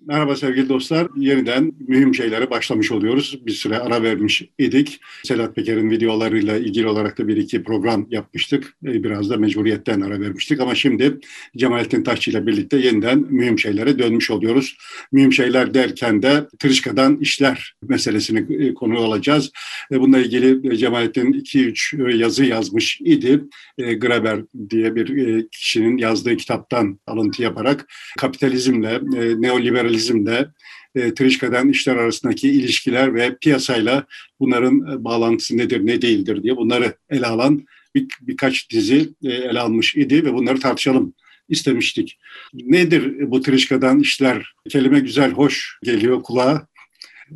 Merhaba sevgili dostlar. Yeniden mühim şeylere başlamış oluyoruz. Bir süre ara vermiş idik. Sedat Peker'in videolarıyla ilgili olarak da bir iki program yapmıştık. E, biraz da mecburiyetten ara vermiştik ama şimdi Cemalettin Taşçı ile birlikte yeniden mühim şeylere dönmüş oluyoruz. Mühim şeyler derken de Tırışka'dan işler meselesini e, konu alacağız. E, bununla ilgili Cemalettin 2-3 yazı yazmış idi. Graeber diye bir kişinin yazdığı kitaptan alıntı yaparak kapitalizmle, neoliberal kapitalizmle e, Trişka'dan işler arasındaki ilişkiler ve piyasayla bunların e, bağlantısı nedir ne değildir diye bunları ele alan bir, birkaç dizi e, ele almış idi ve bunları tartışalım istemiştik. Nedir bu Trişka'dan işler? Kelime güzel, hoş geliyor kulağa.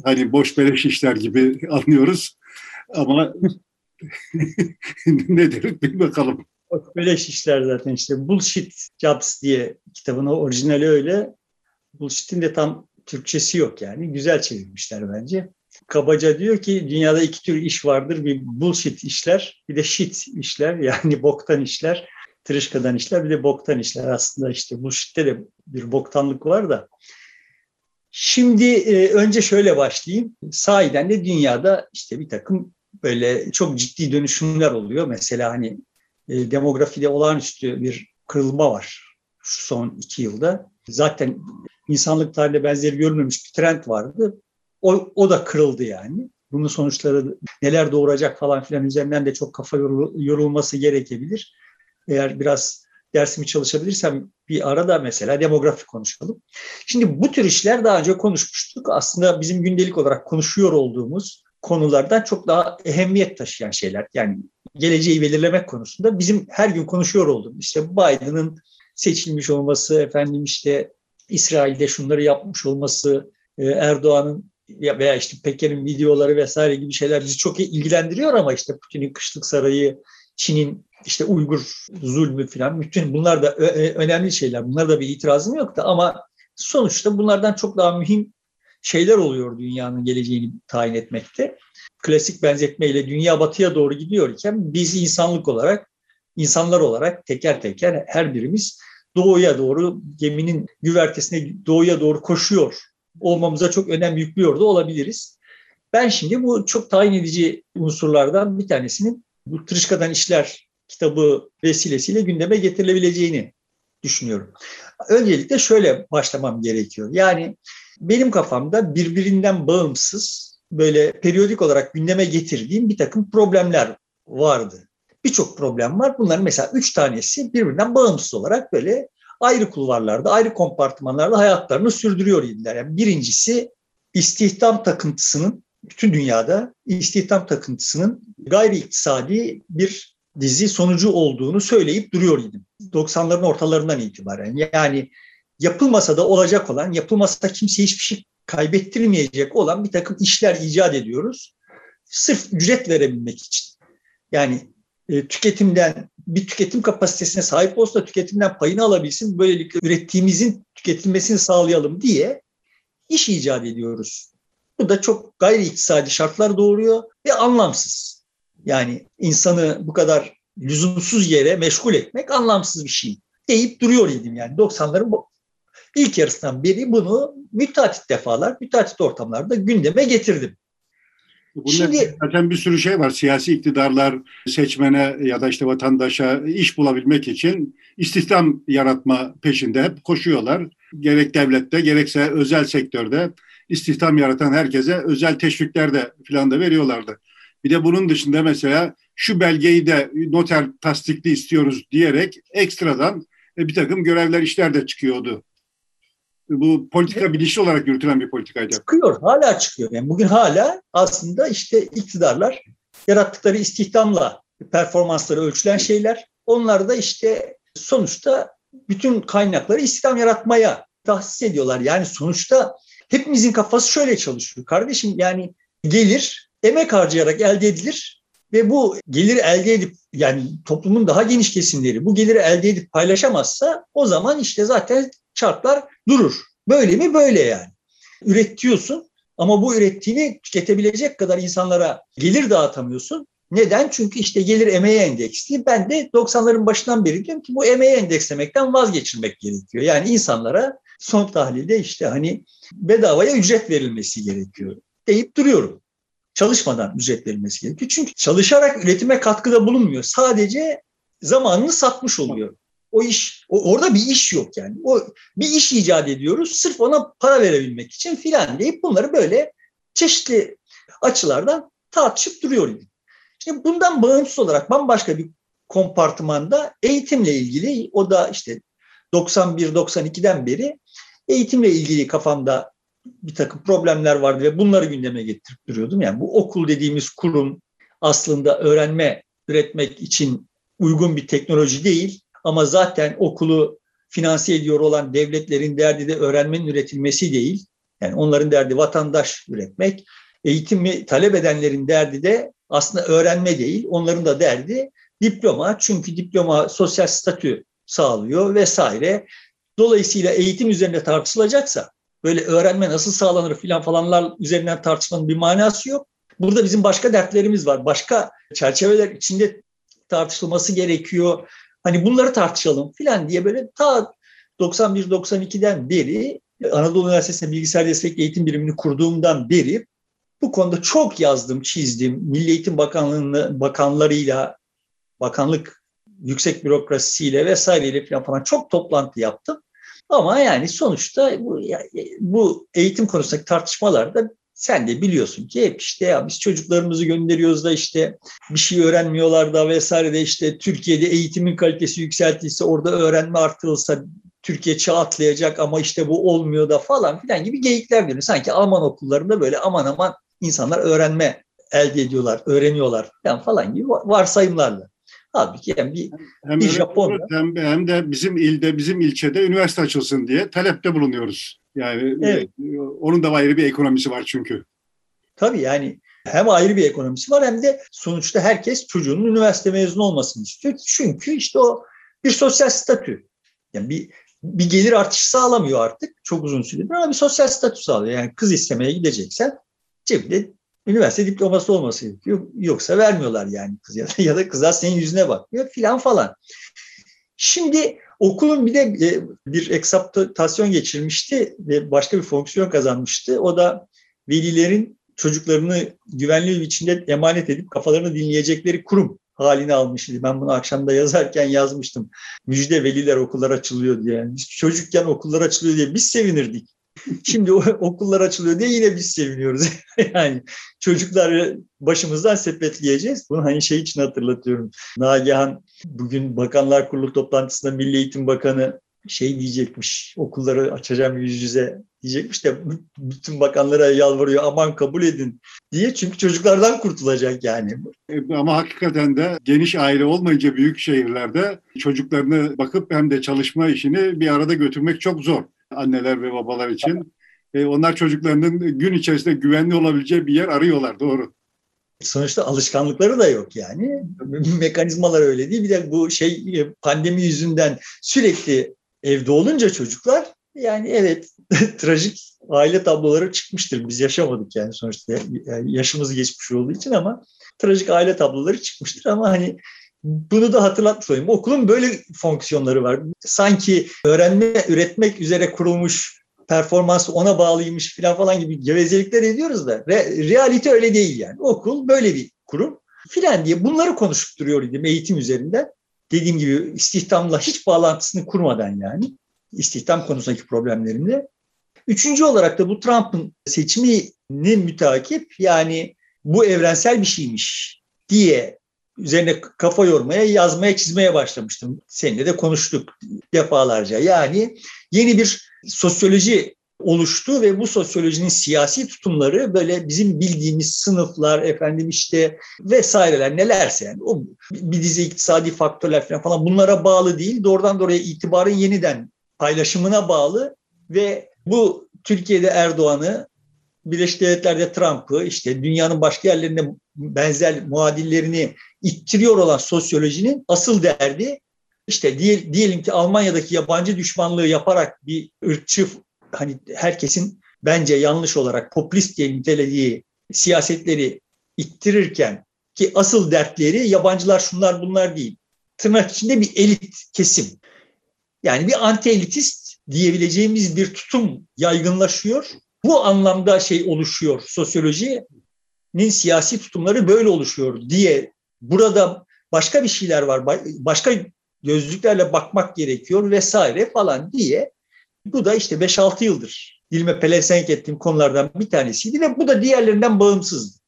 Hani boş beleş işler gibi anlıyoruz ama nedir bir bakalım. Beleş işler zaten işte bullshit jobs diye kitabın orijinali öyle. Bullshit'in de tam Türkçesi yok yani. Güzel çevirmişler bence. Kabaca diyor ki dünyada iki tür iş vardır. Bir bullshit işler, bir de shit işler. Yani boktan işler, tırışkadan işler, bir de boktan işler. Aslında işte bullshit'te de bir boktanlık var da. Şimdi e, önce şöyle başlayayım. Sahiden de dünyada işte bir takım böyle çok ciddi dönüşümler oluyor. Mesela hani e, demografide olağanüstü bir kırılma var şu son iki yılda. Zaten insanlık tarihinde benzeri görülmemiş bir trend vardı. O, o da kırıldı yani. Bunun sonuçları neler doğuracak falan filan üzerinden de çok kafa yorulması gerekebilir. Eğer biraz dersimi çalışabilirsem bir arada mesela demografi konuşalım. Şimdi bu tür işler daha önce konuşmuştuk. Aslında bizim gündelik olarak konuşuyor olduğumuz konulardan çok daha ehemmiyet taşıyan şeyler. Yani geleceği belirlemek konusunda bizim her gün konuşuyor olduğumuz işte Biden'ın seçilmiş olması, efendim işte İsrail'de şunları yapmış olması, e, Erdoğan'ın veya işte Peker'in videoları vesaire gibi şeyler bizi çok ilgilendiriyor ama işte Putin'in kışlık sarayı, Çin'in işte Uygur zulmü falan bütün bunlar da önemli şeyler. Bunlar da bir itirazım yok da ama sonuçta bunlardan çok daha mühim şeyler oluyor dünyanın geleceğini tayin etmekte. Klasik benzetmeyle dünya batıya doğru gidiyorken biz insanlık olarak, insanlar olarak teker teker her birimiz doğuya doğru geminin güvertesine doğuya doğru koşuyor olmamıza çok önem yüklüyor da olabiliriz. Ben şimdi bu çok tayin edici unsurlardan bir tanesinin bu Tırışka'dan işler kitabı vesilesiyle gündeme getirilebileceğini düşünüyorum. Öncelikle şöyle başlamam gerekiyor. Yani benim kafamda birbirinden bağımsız böyle periyodik olarak gündeme getirdiğim bir takım problemler vardı birçok problem var. Bunların mesela üç tanesi birbirinden bağımsız olarak böyle ayrı kulvarlarda, ayrı kompartımanlarda hayatlarını sürdürüyor idiler. Yani birincisi istihdam takıntısının bütün dünyada istihdam takıntısının gayri iktisadi bir dizi sonucu olduğunu söyleyip duruyor idim. 90'ların ortalarından itibaren. Yani yapılmasa da olacak olan, yapılmasa kimse hiçbir şey kaybettirmeyecek olan bir takım işler icat ediyoruz. Sırf ücret verebilmek için. Yani e, tüketimden bir tüketim kapasitesine sahip olsa tüketimden payını alabilsin. Böylelikle ürettiğimizin tüketilmesini sağlayalım diye iş icat ediyoruz. Bu da çok gayri iktisadi şartlar doğuruyor ve anlamsız. Yani insanı bu kadar lüzumsuz yere meşgul etmek anlamsız bir şey deyip duruyor idim yani 90'ların ilk yarısından beri bunu müteahhit defalar, müteahhit ortamlarda gündeme getirdim. Bunlar Şimdi, zaten bir sürü şey var. Siyasi iktidarlar seçmene ya da işte vatandaşa iş bulabilmek için istihdam yaratma peşinde hep koşuyorlar. Gerek devlette gerekse özel sektörde istihdam yaratan herkese özel teşvikler de filan da veriyorlardı. Bir de bunun dışında mesela şu belgeyi de noter tasdikli istiyoruz diyerek ekstradan bir takım görevler işler de çıkıyordu bu politika bilinçli olarak yürütülen bir politikaydı. Çıkıyor, hala çıkıyor. Yani bugün hala aslında işte iktidarlar yarattıkları istihdamla performansları ölçülen şeyler. Onlar da işte sonuçta bütün kaynakları istihdam yaratmaya tahsis ediyorlar. Yani sonuçta hepimizin kafası şöyle çalışıyor. Kardeşim yani gelir emek harcayarak elde edilir ve bu gelir elde edip yani toplumun daha geniş kesimleri bu geliri elde edip paylaşamazsa o zaman işte zaten çarklar durur. Böyle mi? Böyle yani. Üretiyorsun ama bu ürettiğini tüketebilecek kadar insanlara gelir dağıtamıyorsun. Neden? Çünkü işte gelir emeğe endeksli. Ben de 90'ların başından beri diyorum ki bu emeğe endekslemekten vazgeçirmek gerekiyor. Yani insanlara son tahlilde işte hani bedavaya ücret verilmesi gerekiyor deyip duruyorum. Çalışmadan ücret verilmesi gerekiyor. Çünkü çalışarak üretime katkıda bulunmuyor. Sadece zamanını satmış oluyor. O iş, o, orada bir iş yok yani. O bir iş icat ediyoruz sırf ona para verebilmek için filan deyip bunları böyle çeşitli açılardan tartışıp duruyor. Şimdi bundan bağımsız olarak bambaşka bir kompartımanda eğitimle ilgili o da işte 91-92'den beri eğitimle ilgili kafamda bir takım problemler vardı ve bunları gündeme getirip duruyordum. Yani bu okul dediğimiz kurum aslında öğrenme, üretmek için uygun bir teknoloji değil ama zaten okulu finanse ediyor olan devletlerin derdi de öğrenmenin üretilmesi değil. Yani onların derdi vatandaş üretmek. Eğitimi talep edenlerin derdi de aslında öğrenme değil. Onların da derdi diploma. Çünkü diploma sosyal statü sağlıyor vesaire. Dolayısıyla eğitim üzerinde tartışılacaksa böyle öğrenme nasıl sağlanır filan falanlar üzerinden tartışmanın bir manası yok. Burada bizim başka dertlerimiz var. Başka çerçeveler içinde tartışılması gerekiyor. Hani bunları tartışalım filan diye böyle ta 91-92'den beri Anadolu Üniversitesi'nde bilgisayar destekli eğitim birimini kurduğumdan beri bu konuda çok yazdım, çizdim. Milli Eğitim Bakanlığı'nın bakanlarıyla, bakanlık yüksek bürokrasisiyle vesaireyle falan, falan çok toplantı yaptım. Ama yani sonuçta bu, bu eğitim konusundaki tartışmalarda sen de biliyorsun ki hep işte ya biz çocuklarımızı gönderiyoruz da işte bir şey öğrenmiyorlar da vesaire de işte Türkiye'de eğitimin kalitesi yükseltilse orada öğrenme artırılsa Türkiye çağ atlayacak ama işte bu olmuyor da falan filan gibi geyikler dönüyor. Sanki Alman okullarında böyle aman aman insanlar öğrenme elde ediyorlar, öğreniyorlar falan, falan gibi varsayımlarla. Halbuki yani bir, hem bir Japon'da hem, hem de bizim ilde, bizim ilçede üniversite açılsın diye talepte bulunuyoruz. Yani evet. onun da ayrı bir ekonomisi var çünkü. Tabii yani hem ayrı bir ekonomisi var hem de sonuçta herkes çocuğunun üniversite mezunu olmasını istiyor. Çünkü işte o bir sosyal statü. Yani bir bir gelir artışı sağlamıyor artık çok uzun süredir ama bir sosyal statü sağlıyor. Yani kız istemeye gideceksen cebinde üniversite diploması olması gerekiyor. Yoksa vermiyorlar yani kız ya da, ya da kızlar senin yüzüne bakmıyor filan falan. Şimdi okulun bir de e, bir eksaptasyon geçirmişti ve başka bir fonksiyon kazanmıştı. O da velilerin çocuklarını güvenli bir biçimde emanet edip kafalarını dinleyecekleri kurum halini almıştı. Ben bunu akşamda yazarken yazmıştım. Müjde veliler okullar açılıyor diye. Biz çocukken okullar açılıyor diye biz sevinirdik. Şimdi okullar açılıyor diye yine biz seviniyoruz. yani çocuklar başımızdan sepetleyeceğiz. Bunu hani şey için hatırlatıyorum. Nagihan bugün Bakanlar Kurulu toplantısında Milli Eğitim Bakanı şey diyecekmiş, okulları açacağım yüz yüze diyecekmiş de bütün bakanlara yalvarıyor aman kabul edin diye çünkü çocuklardan kurtulacak yani. E, ama hakikaten de geniş aile olmayınca büyük şehirlerde çocuklarını bakıp hem de çalışma işini bir arada götürmek çok zor anneler ve babalar için. E, onlar çocuklarının gün içerisinde güvenli olabileceği bir yer arıyorlar doğru. Sonuçta alışkanlıkları da yok yani. Mekanizmalar öyle değil. Bir de bu şey e, pandemi yüzünden sürekli evde olunca çocuklar yani evet trajik aile tabloları çıkmıştır. Biz yaşamadık yani sonuçta yani yaşımız geçmiş olduğu için ama trajik aile tabloları çıkmıştır ama hani bunu da hatırlatmış olayım. Okulun böyle fonksiyonları var. Sanki öğrenme, üretmek üzere kurulmuş performans ona bağlıymış falan falan gibi gevezelikler ediyoruz da re, realite öyle değil yani. Okul böyle bir kurum filan diye bunları konuşup duruyor idim eğitim üzerinde. Dediğim gibi istihdamla hiç bağlantısını kurmadan yani istihdam konusundaki problemlerinde. Üçüncü olarak da bu Trump'ın seçimini mütakip yani bu evrensel bir şeymiş diye üzerine kafa yormaya, yazmaya, çizmeye başlamıştım. Seninle de konuştuk defalarca. Yani yeni bir sosyoloji oluştu ve bu sosyolojinin siyasi tutumları böyle bizim bildiğimiz sınıflar efendim işte vesaireler nelerse yani o bir dizi iktisadi faktörler falan bunlara bağlı değil doğrudan doğruya itibarın yeniden paylaşımına bağlı ve bu Türkiye'de Erdoğan'ı Birleşik Devletler'de Trump'ı işte dünyanın başka yerlerinde benzer muadillerini ittiriyor olan sosyolojinin asıl derdi işte diyelim ki Almanya'daki yabancı düşmanlığı yaparak bir ırkçı hani herkesin bence yanlış olarak popülist diye nitelediği siyasetleri ittirirken ki asıl dertleri yabancılar şunlar bunlar değil. Tırnak içinde bir elit kesim. Yani bir anti elitist diyebileceğimiz bir tutum yaygınlaşıyor. Bu anlamda şey oluşuyor sosyolojinin siyasi tutumları böyle oluşuyor diye burada başka bir şeyler var, başka gözlüklerle bakmak gerekiyor vesaire falan diye. Bu da işte 5-6 yıldır dilime pelesenk ettiğim konulardan bir tanesiydi ve bu da diğerlerinden bağımsızdı.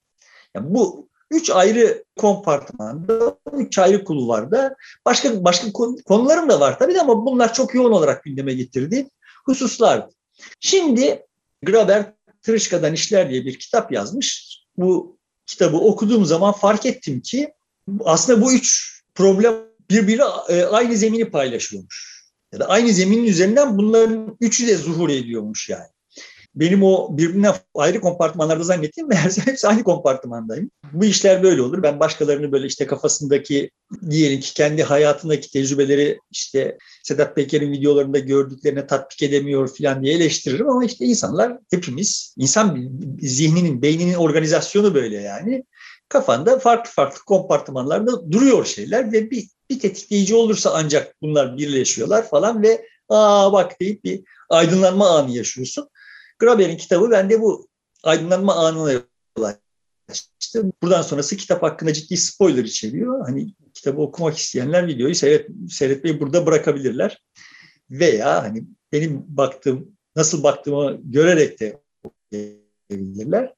Yani bu üç ayrı kompartmanda, üç ayrı kulvarda başka başka konularım da var tabii ama bunlar çok yoğun olarak gündeme getirdiğim hususlar. Şimdi Graber Tırışka'dan İşler diye bir kitap yazmış. Bu kitabı okuduğum zaman fark ettim ki aslında bu üç problem birbiri e, aynı zemini paylaşıyormuş. Ya da aynı zeminin üzerinden bunların üçü de zuhur ediyormuş yani. Benim o birbirine ayrı kompartmanlarda zannettiğim meğerse hepsi aynı kompartmandayım. Bu işler böyle olur. Ben başkalarını böyle işte kafasındaki diyelim ki kendi hayatındaki tecrübeleri işte Sedat Peker'in videolarında gördüklerine tatbik edemiyor falan diye eleştiririm ama işte insanlar hepimiz insan zihninin, beyninin organizasyonu böyle yani kafanda farklı farklı kompartımanlarda duruyor şeyler ve bir, bir tetikleyici olursa ancak bunlar birleşiyorlar falan ve aa bak deyip bir aydınlanma anı yaşıyorsun. Graber'in kitabı bende bu aydınlanma anına yol açtı. Buradan sonrası kitap hakkında ciddi spoiler içeriyor. Hani kitabı okumak isteyenler videoyu seyret, seyretmeyi burada bırakabilirler. Veya hani benim baktığım, nasıl baktığımı görerek de okuyabilirler.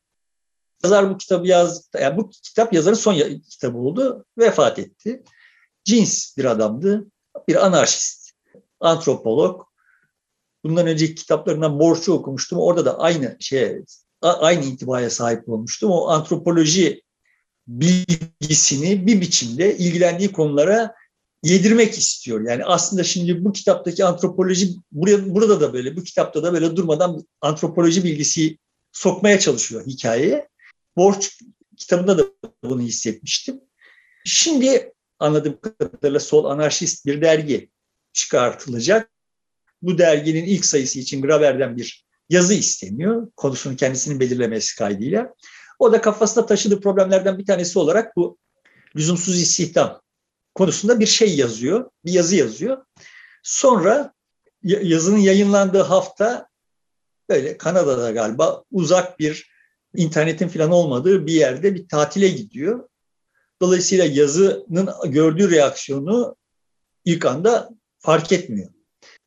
Yazar bu kitabı yazdı. Yani bu kitap yazarın son kitabı oldu. Vefat etti. Cins bir adamdı. Bir anarşist. Antropolog. Bundan önceki kitaplarından Borç'u okumuştum. Orada da aynı şeye aynı intibaya sahip olmuştum. O antropoloji bilgisini bir biçimde ilgilendiği konulara yedirmek istiyor. Yani aslında şimdi bu kitaptaki antropoloji buraya burada da böyle bu kitapta da böyle durmadan antropoloji bilgisi sokmaya çalışıyor hikayeye. Borç kitabında da bunu hissetmiştim. Şimdi anladığım kadarıyla sol anarşist bir dergi çıkartılacak. Bu derginin ilk sayısı için Graver'den bir yazı isteniyor. Konusunu kendisinin belirlemesi kaydıyla. O da kafasında taşıdığı problemlerden bir tanesi olarak bu lüzumsuz istihdam konusunda bir şey yazıyor. Bir yazı yazıyor. Sonra yazının yayınlandığı hafta böyle Kanada'da galiba uzak bir internetin falan olmadığı bir yerde bir tatile gidiyor. Dolayısıyla yazının gördüğü reaksiyonu ilk anda fark etmiyor.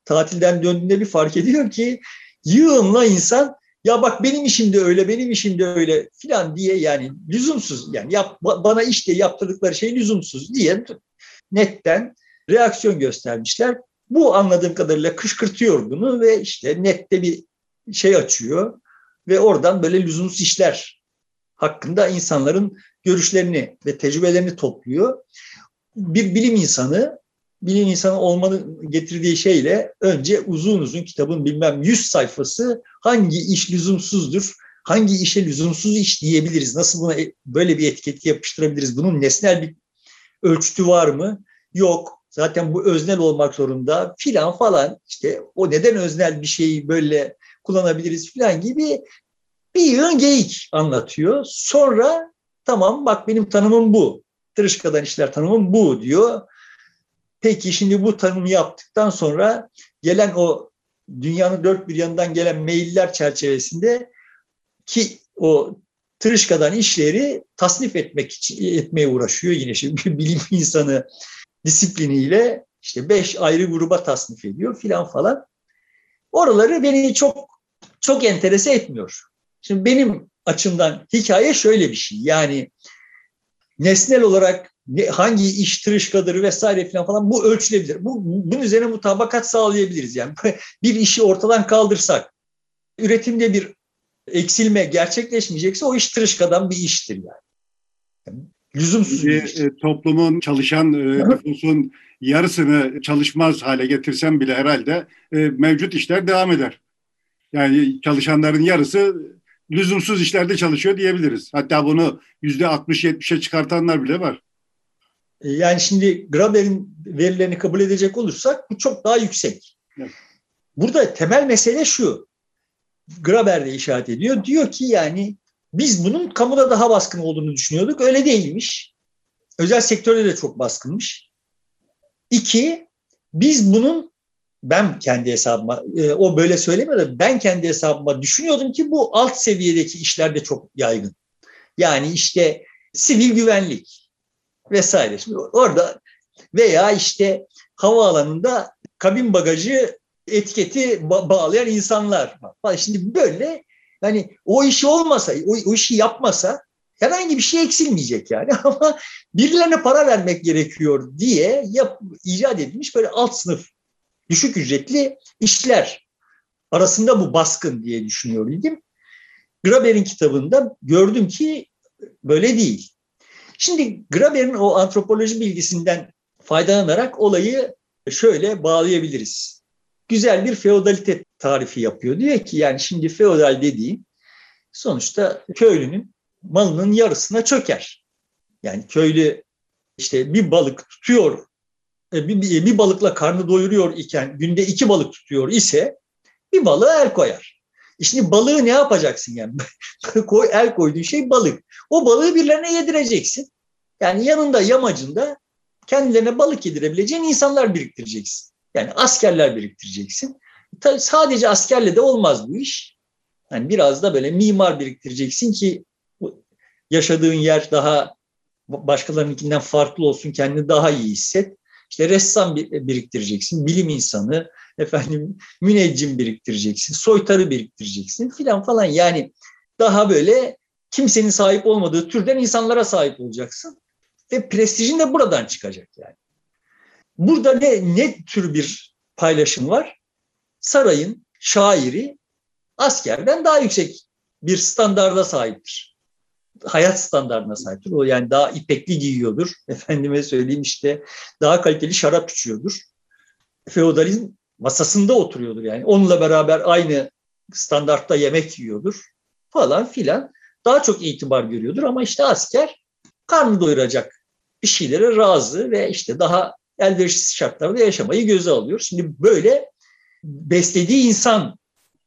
Tatilden döndüğünde bir fark ediyor ki yığınla insan ya bak benim işim de öyle, benim işim de öyle filan diye yani lüzumsuz yani yap, bana işte yaptırdıkları şey lüzumsuz diye netten reaksiyon göstermişler. Bu anladığım kadarıyla kışkırtıyor bunu ve işte nette bir şey açıyor ve oradan böyle lüzumsuz işler hakkında insanların görüşlerini ve tecrübelerini topluyor. Bir bilim insanı, bilim insanı olmanın getirdiği şeyle önce uzun uzun kitabın bilmem 100 sayfası hangi iş lüzumsuzdur, hangi işe lüzumsuz iş diyebiliriz, nasıl buna e, böyle bir etiketi yapıştırabiliriz, bunun nesnel bir ölçütü var mı? Yok. Zaten bu öznel olmak zorunda filan falan işte o neden öznel bir şeyi böyle kullanabiliriz filan gibi bir yığın geyik anlatıyor. Sonra tamam bak benim tanımım bu. Tırışkadan işler tanımım bu diyor. Peki şimdi bu tanımı yaptıktan sonra gelen o dünyanın dört bir yanından gelen mailler çerçevesinde ki o tırışkadan işleri tasnif etmek için, etmeye uğraşıyor yine şimdi bilim insanı disipliniyle işte beş ayrı gruba tasnif ediyor filan falan. Oraları beni çok çok enterese etmiyor. Şimdi benim açımdan hikaye şöyle bir şey. Yani nesnel olarak hangi iş tırışkadır vesaire falan falan bu ölçülebilir. Bu, bunun üzerine mutabakat sağlayabiliriz. Yani bir işi ortadan kaldırsak, üretimde bir eksilme gerçekleşmeyecekse o iş tırışkadan bir iştir yani. yani lüzumsuz bir iş. E, toplumun çalışan e, nüfusun yarısını çalışmaz hale getirsem bile herhalde e, mevcut işler devam eder. Yani çalışanların yarısı lüzumsuz işlerde çalışıyor diyebiliriz. Hatta bunu yüzde 60-70'e çıkartanlar bile var. E, yani şimdi Graber'in verilerini kabul edecek olursak bu çok daha yüksek. Evet. Burada temel mesele şu. Graber de işaret ediyor. Diyor ki yani biz bunun kamuda daha baskın olduğunu düşünüyorduk. Öyle değilmiş. Özel sektörde de çok baskınmış. İki, biz bunun ben kendi hesabıma, e, o böyle söylemiyor ben kendi hesabıma düşünüyordum ki bu alt seviyedeki işlerde çok yaygın. Yani işte sivil güvenlik vesaire. Şimdi orada veya işte havaalanında kabin bagajı etiketi bağlayan insanlar var. Şimdi böyle yani o işi olmasa, o, o işi yapmasa herhangi bir şey eksilmeyecek yani ama birilerine para vermek gerekiyor diye yap, icat edilmiş böyle alt sınıf düşük ücretli işler arasında bu baskın diye düşünüyor idim. Graeber'in kitabında gördüm ki böyle değil. Şimdi Graeber'in o antropoloji bilgisinden faydalanarak olayı şöyle bağlayabiliriz. Güzel bir feodalite tarifi yapıyor. Diyor ki yani şimdi feodal dediğim sonuçta köylünün malının yarısına çöker. Yani köylü işte bir balık tutuyor, e, bir, bir balıkla karnı doyuruyor iken günde iki balık tutuyor ise bir balığa el koyar. E şimdi balığı ne yapacaksın yani? koy, el koyduğun şey balık. O balığı birilerine yedireceksin. Yani yanında yamacında kendilerine balık yedirebileceğin insanlar biriktireceksin. Yani askerler biriktireceksin. Tabii sadece askerle de olmaz bu iş. Yani biraz da böyle mimar biriktireceksin ki yaşadığın yer daha başkalarınınkinden farklı olsun, kendini daha iyi hisset. İşte ressam biriktireceksin, bilim insanı, efendim müneccim biriktireceksin, soytarı biriktireceksin filan falan. Yani daha böyle kimsenin sahip olmadığı türden insanlara sahip olacaksın. Ve prestijin de buradan çıkacak yani. Burada ne, ne tür bir paylaşım var? Sarayın şairi askerden daha yüksek bir standarda sahiptir. Hayat standartına sahiptir. O yani daha ipekli giyiyordur. Efendime söyleyeyim işte daha kaliteli şarap içiyordur. Feodalizm masasında oturuyordur yani. Onunla beraber aynı standartta yemek yiyordur falan filan. Daha çok itibar görüyordur ama işte asker karnı doyuracak bir şeylere razı ve işte daha elverişsiz şartlarda yaşamayı göze alıyor. Şimdi böyle beslediği insan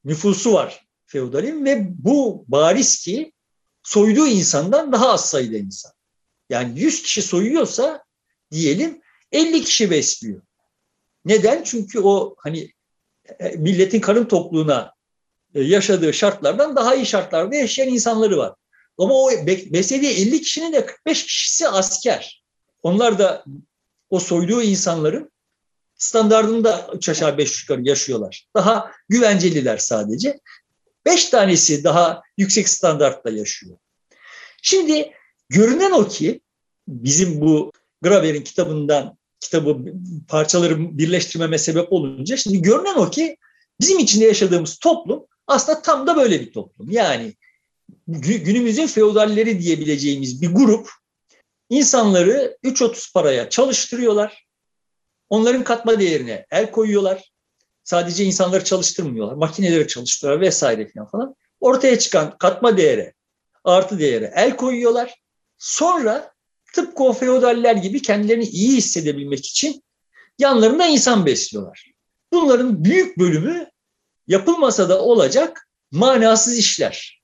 nüfusu var feodalin ve bu bariz ki soyduğu insandan daha az sayıda insan. Yani 100 kişi soyuyorsa diyelim 50 kişi besliyor. Neden? Çünkü o hani e, milletin karın tokluğuna e, yaşadığı şartlardan daha iyi şartlarda yaşayan insanları var. Ama o beslediği 50 kişinin de 45 kişisi asker. Onlar da o soyduğu insanların standartında üç aşağı beş yukarı yaşıyorlar. Daha güvenceliler sadece. Beş tanesi daha yüksek standartta yaşıyor. Şimdi görünen o ki bizim bu Graver'in kitabından kitabı parçaları birleştirmeme sebep olunca şimdi görünen o ki bizim içinde yaşadığımız toplum aslında tam da böyle bir toplum. Yani günümüzün feodalleri diyebileceğimiz bir grup insanları 3.30 paraya çalıştırıyorlar. Onların katma değerine el koyuyorlar. Sadece insanları çalıştırmıyorlar. Makineleri çalıştırıyorlar vesaire falan. Ortaya çıkan katma değere, artı değere el koyuyorlar. Sonra tıpkı o feodaller gibi kendilerini iyi hissedebilmek için yanlarında insan besliyorlar. Bunların büyük bölümü yapılmasa da olacak manasız işler.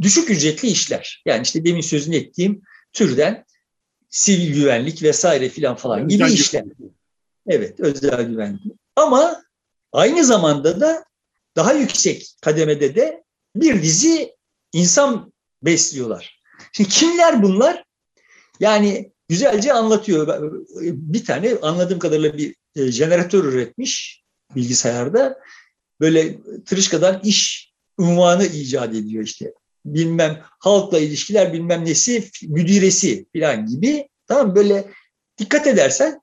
Düşük ücretli işler. Yani işte demin sözünü ettiğim türden sivil güvenlik vesaire filan falan gibi özel işler. Güvenlik. Evet, özel güvenlik. Ama aynı zamanda da daha yüksek kademede de bir dizi insan besliyorlar. Şimdi kimler bunlar? Yani güzelce anlatıyor. Bir tane anladığım kadarıyla bir e, jeneratör üretmiş bilgisayarda. Böyle tırışkadan iş unvanı icat ediyor işte bilmem halkla ilişkiler bilmem nesi müdiresi falan gibi. Tamam böyle dikkat edersen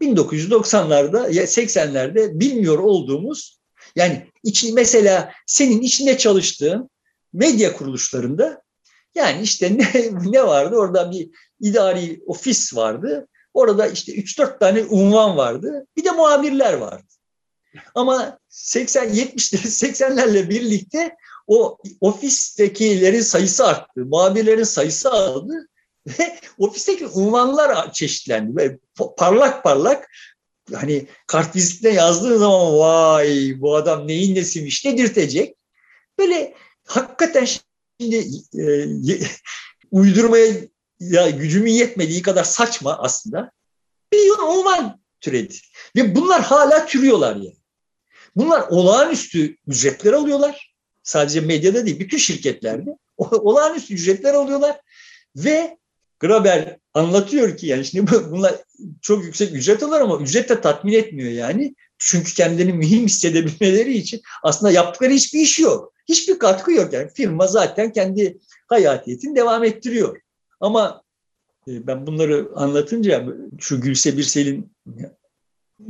1990'larda 80'lerde bilmiyor olduğumuz yani için mesela senin içinde çalıştığın medya kuruluşlarında yani işte ne, ne vardı orada bir idari ofis vardı. Orada işte 3-4 tane unvan vardı. Bir de muhabirler vardı. Ama 80 70'leri 80'lerle birlikte o ofistekilerin sayısı arttı. Muhabirlerin sayısı aldı ve ofisteki unvanlar çeşitlendi. Böyle parlak parlak hani kartvizitine yazdığın zaman vay bu adam neyin nesiymiş dedirtecek. Böyle hakikaten şimdi e, uydurmaya ya gücümün yetmediği kadar saçma aslında bir unvan türedi. Ve bunlar hala türüyorlar yani. Bunlar olağanüstü ücretler alıyorlar. Sadece medyada değil, bütün şirketlerde olağanüstü ücretler alıyorlar ve Graber anlatıyor ki yani şimdi bunlar çok yüksek ücret alır ama ücret de tatmin etmiyor yani. Çünkü kendilerini mühim hissedebilmeleri için aslında yaptıkları hiçbir iş yok. Hiçbir katkı yok yani. Firma zaten kendi hayatiyetini devam ettiriyor. Ama e, ben bunları anlatınca şu Gülse Birsel'in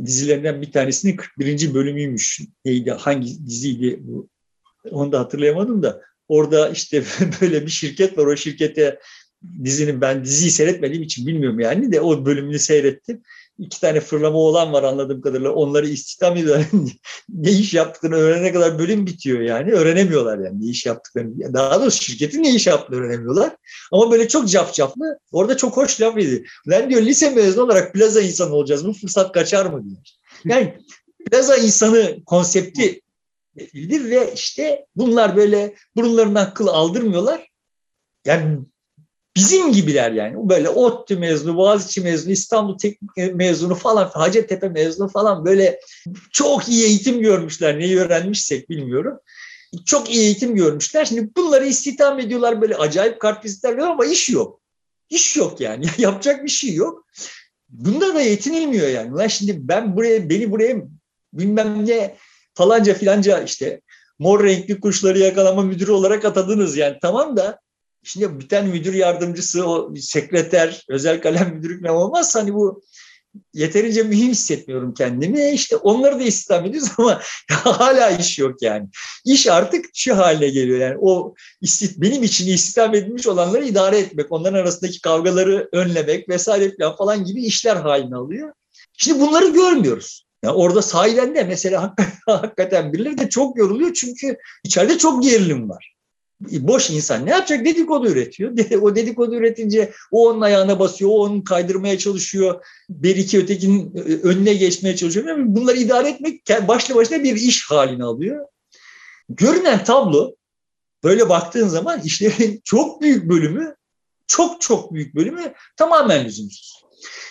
dizilerinden bir tanesinin 41. bölümüymüş. Neydi, hangi diziydi bu? Onu da hatırlayamadım da. Orada işte böyle bir şirket var. O şirkete dizinin ben diziyi seyretmediğim için bilmiyorum yani de o bölümünü seyrettim. İki tane fırlama olan var anladığım kadarıyla. Onları istihdam ediyorlar. ne iş yaptıklarını öğrenene kadar bölüm bitiyor yani. Öğrenemiyorlar yani ne iş yaptıklarını. Daha doğrusu şirketin ne iş yaptığını öğrenemiyorlar. Ama böyle çok cafcaflı. Orada çok hoş laf yedi. Ben diyor lise mezunu olarak plaza insanı olacağız. Bu fırsat kaçar mı diyor. Yani plaza insanı konsepti ve işte bunlar böyle burunlarından kıl aldırmıyorlar. Yani bizim gibiler yani. Böyle ODTÜ mezunu, Boğaziçi mezunu, İstanbul Teknik mezunu falan, Hacettepe mezunu falan böyle çok iyi eğitim görmüşler. Neyi öğrenmişsek bilmiyorum. Çok iyi eğitim görmüşler. Şimdi bunları istihdam ediyorlar böyle acayip kartvizitler ama iş yok. İş yok yani. Yapacak bir şey yok. Bunda da yetinilmiyor yani. Ulan şimdi ben buraya, beni buraya bilmem ne falanca filanca işte mor renkli kuşları yakalama müdürü olarak atadınız yani. Tamam da Şimdi bir tane müdür yardımcısı, o sekreter, özel kalem müdürü falan olmaz. Hani bu yeterince mühim hissetmiyorum kendimi. İşte onları da istihdam ediyoruz ama hala iş yok yani. İş artık şu haline geliyor yani. O benim için istihdam edilmiş olanları idare etmek, onların arasındaki kavgaları önlemek vesaire falan, falan gibi işler haline alıyor. Şimdi bunları görmüyoruz. Yani orada sahiden de mesela hakikaten birileri de çok yoruluyor çünkü içeride çok gerilim var boş insan ne yapacak? Dedikodu üretiyor. O dedikodu üretince o onun ayağına basıyor, o onu kaydırmaya çalışıyor. Bir iki ötekinin e, önüne geçmeye çalışıyor. Bunları idare etmek başlı başına bir iş haline alıyor. Görünen tablo böyle baktığın zaman işlerin çok büyük bölümü çok çok büyük bölümü tamamen lüzumsuz.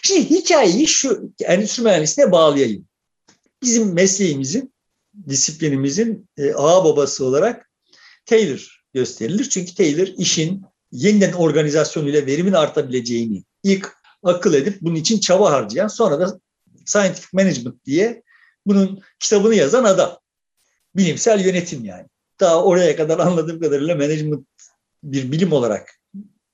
Şimdi hikayeyi şu endüstri mühendisliğine bağlayayım. Bizim mesleğimizin, disiplinimizin e, ağa babası olarak Taylor gösterilir. Çünkü Taylor işin yeniden organizasyonuyla verimin artabileceğini ilk akıl edip bunun için çaba harcayan sonra da Scientific Management diye bunun kitabını yazan adam. Bilimsel yönetim yani. Daha oraya kadar anladığım kadarıyla management bir bilim olarak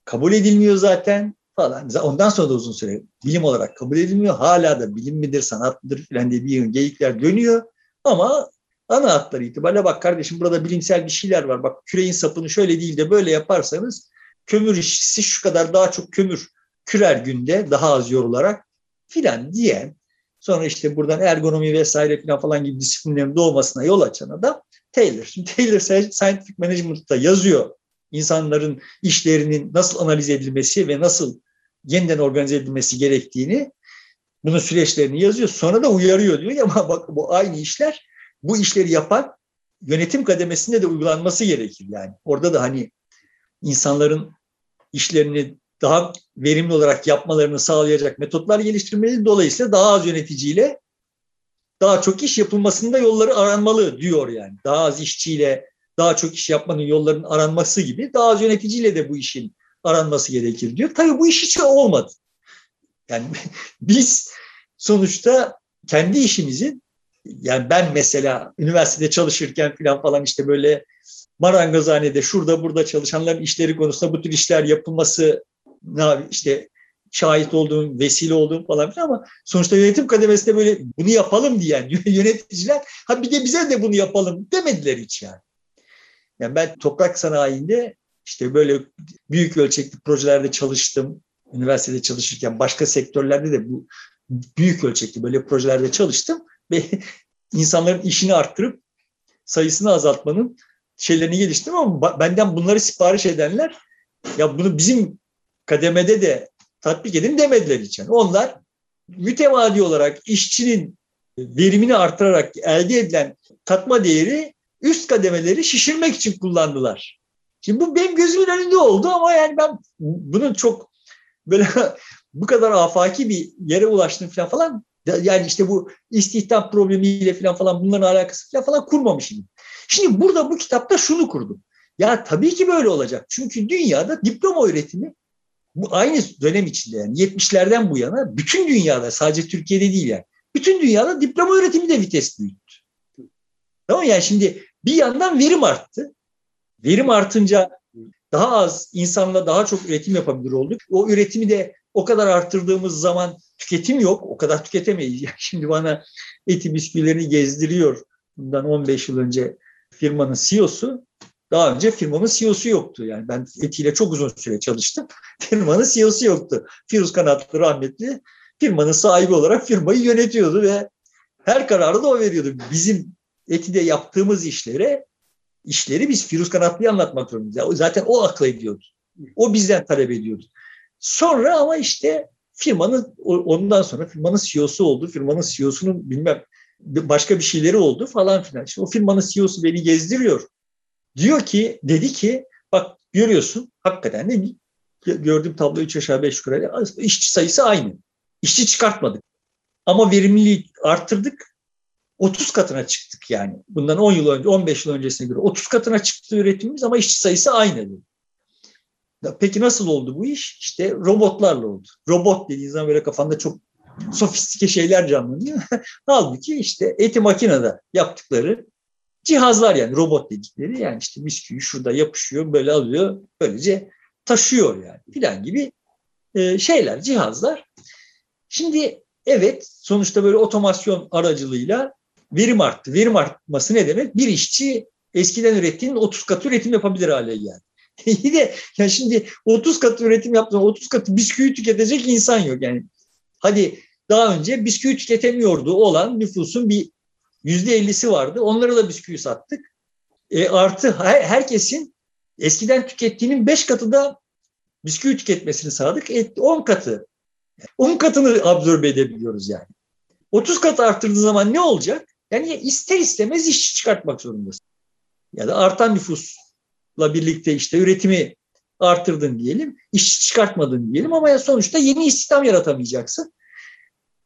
kabul edilmiyor zaten falan. Ondan sonra da uzun süre bilim olarak kabul edilmiyor. Hala da bilim midir, sanat mıdır falan diye bir geyikler dönüyor. Ama ana hatları itibariyle bak kardeşim burada bilimsel bir şeyler var. Bak küreğin sapını şöyle değil de böyle yaparsanız kömür işçisi şu kadar daha çok kömür kürer günde daha az yorularak filan diyen sonra işte buradan ergonomi vesaire filan falan gibi disiplinlerin doğmasına yol açan adam Taylor. Şimdi Taylor Scientific Management'ta yazıyor insanların işlerinin nasıl analiz edilmesi ve nasıl yeniden organize edilmesi gerektiğini bunun süreçlerini yazıyor. Sonra da uyarıyor diyor ama bak bu aynı işler bu işleri yapan yönetim kademesinde de uygulanması gerekir yani. Orada da hani insanların işlerini daha verimli olarak yapmalarını sağlayacak metotlar geliştirmeli. Dolayısıyla daha az yöneticiyle daha çok iş yapılmasında yolları aranmalı diyor yani. Daha az işçiyle daha çok iş yapmanın yollarının aranması gibi daha az yöneticiyle de bu işin aranması gerekir diyor. Tabii bu iş hiç olmadı. Yani biz sonuçta kendi işimizin yani ben mesela üniversitede çalışırken falan falan işte böyle marangozhanede şurada burada çalışanların işleri konusunda bu tür işler yapılması işte şahit olduğum, vesile olduğum falan filan ama sonuçta yönetim kademesinde böyle bunu yapalım diyen yöneticiler ha bir de bize de bunu yapalım demediler hiç yani. Yani ben toprak sanayinde işte böyle büyük ölçekli projelerde çalıştım. Üniversitede çalışırken başka sektörlerde de bu büyük ölçekli böyle projelerde çalıştım insanların işini arttırıp sayısını azaltmanın şeylerini geliştirdim ama benden bunları sipariş edenler ya bunu bizim kademede de tatbik edin demediler. Yani onlar mütemadi olarak işçinin verimini artırarak elde edilen katma değeri üst kademeleri şişirmek için kullandılar. Şimdi bu benim gözümün önünde oldu ama yani ben bunun çok böyle bu kadar afaki bir yere ulaştım falan falan Yani işte bu istihdam problemiyle falan falan bunların alakası falan falan kurmamış idim. Şimdi burada bu kitapta şunu kurdum. Ya tabii ki böyle olacak. Çünkü dünyada diploma öğretimi bu aynı dönem içinde yani 70'lerden bu yana bütün dünyada sadece Türkiye'de değil yani. Bütün dünyada diploma öğretimi de vites büyüttü. Tamam yani şimdi bir yandan verim arttı. Verim artınca daha az insanla daha çok üretim yapabilir olduk. O üretimi de o kadar arttırdığımız zaman tüketim yok. O kadar tüketemeyiz. Yani şimdi bana eti bisküvilerini gezdiriyor. Bundan 15 yıl önce firmanın CEO'su. Daha önce firmamın CEO'su yoktu. Yani ben etiyle çok uzun süre çalıştım. Firmanın CEO'su yoktu. Firuz Kanatlı rahmetli firmanın sahibi olarak firmayı yönetiyordu ve her kararı da o veriyordu. Bizim etide yaptığımız işlere işleri biz Firuz Kanatlı'ya anlatmak zorundayız. Zaten o akla ediyordu. O bizden talep ediyordu. Sonra ama işte firmanın ondan sonra firmanın CEO'su oldu. Firmanın CEO'sunun bilmem başka bir şeyleri oldu falan filan. İşte o firmanın CEO'su beni gezdiriyor. Diyor ki dedi ki bak görüyorsun hakikaten de gördüğüm tablo 3 aşağı 5 yukarı işçi sayısı aynı. İşçi çıkartmadık. Ama verimliliği arttırdık. 30 katına çıktık yani. Bundan 10 yıl önce, 15 yıl öncesine göre 30 katına çıktı üretimimiz ama işçi sayısı aynı. Peki nasıl oldu bu iş? İşte robotlarla oldu. Robot dediğin zaman böyle kafanda çok sofistike şeyler canlanıyor. Halbuki işte eti makinede yaptıkları cihazlar yani robot dedikleri yani işte bisküvi şurada yapışıyor böyle alıyor böylece taşıyor yani filan gibi e, şeyler cihazlar. Şimdi evet sonuçta böyle otomasyon aracılığıyla verim arttı. Verim artması ne demek? Bir işçi eskiden ürettiğinin 30 katı üretim yapabilir hale geldi. İyi de ya şimdi 30 katı üretim yaptığında 30 katı bisküvi tüketecek insan yok. Yani hadi daha önce bisküvi tüketemiyordu olan nüfusun bir yüzde ellisi vardı. Onlara da bisküvi sattık. E, artı her, herkesin eskiden tükettiğinin beş katı da bisküvi tüketmesini sağladık. E, 10 katı. 10 katını absorbe edebiliyoruz yani. 30 kat arttırdığı zaman ne olacak? Yani ister istemez işçi çıkartmak zorundasın. Ya da artan nüfusla birlikte işte üretimi arttırdın diyelim, işçi çıkartmadın diyelim ama sonuçta yeni istihdam yaratamayacaksın.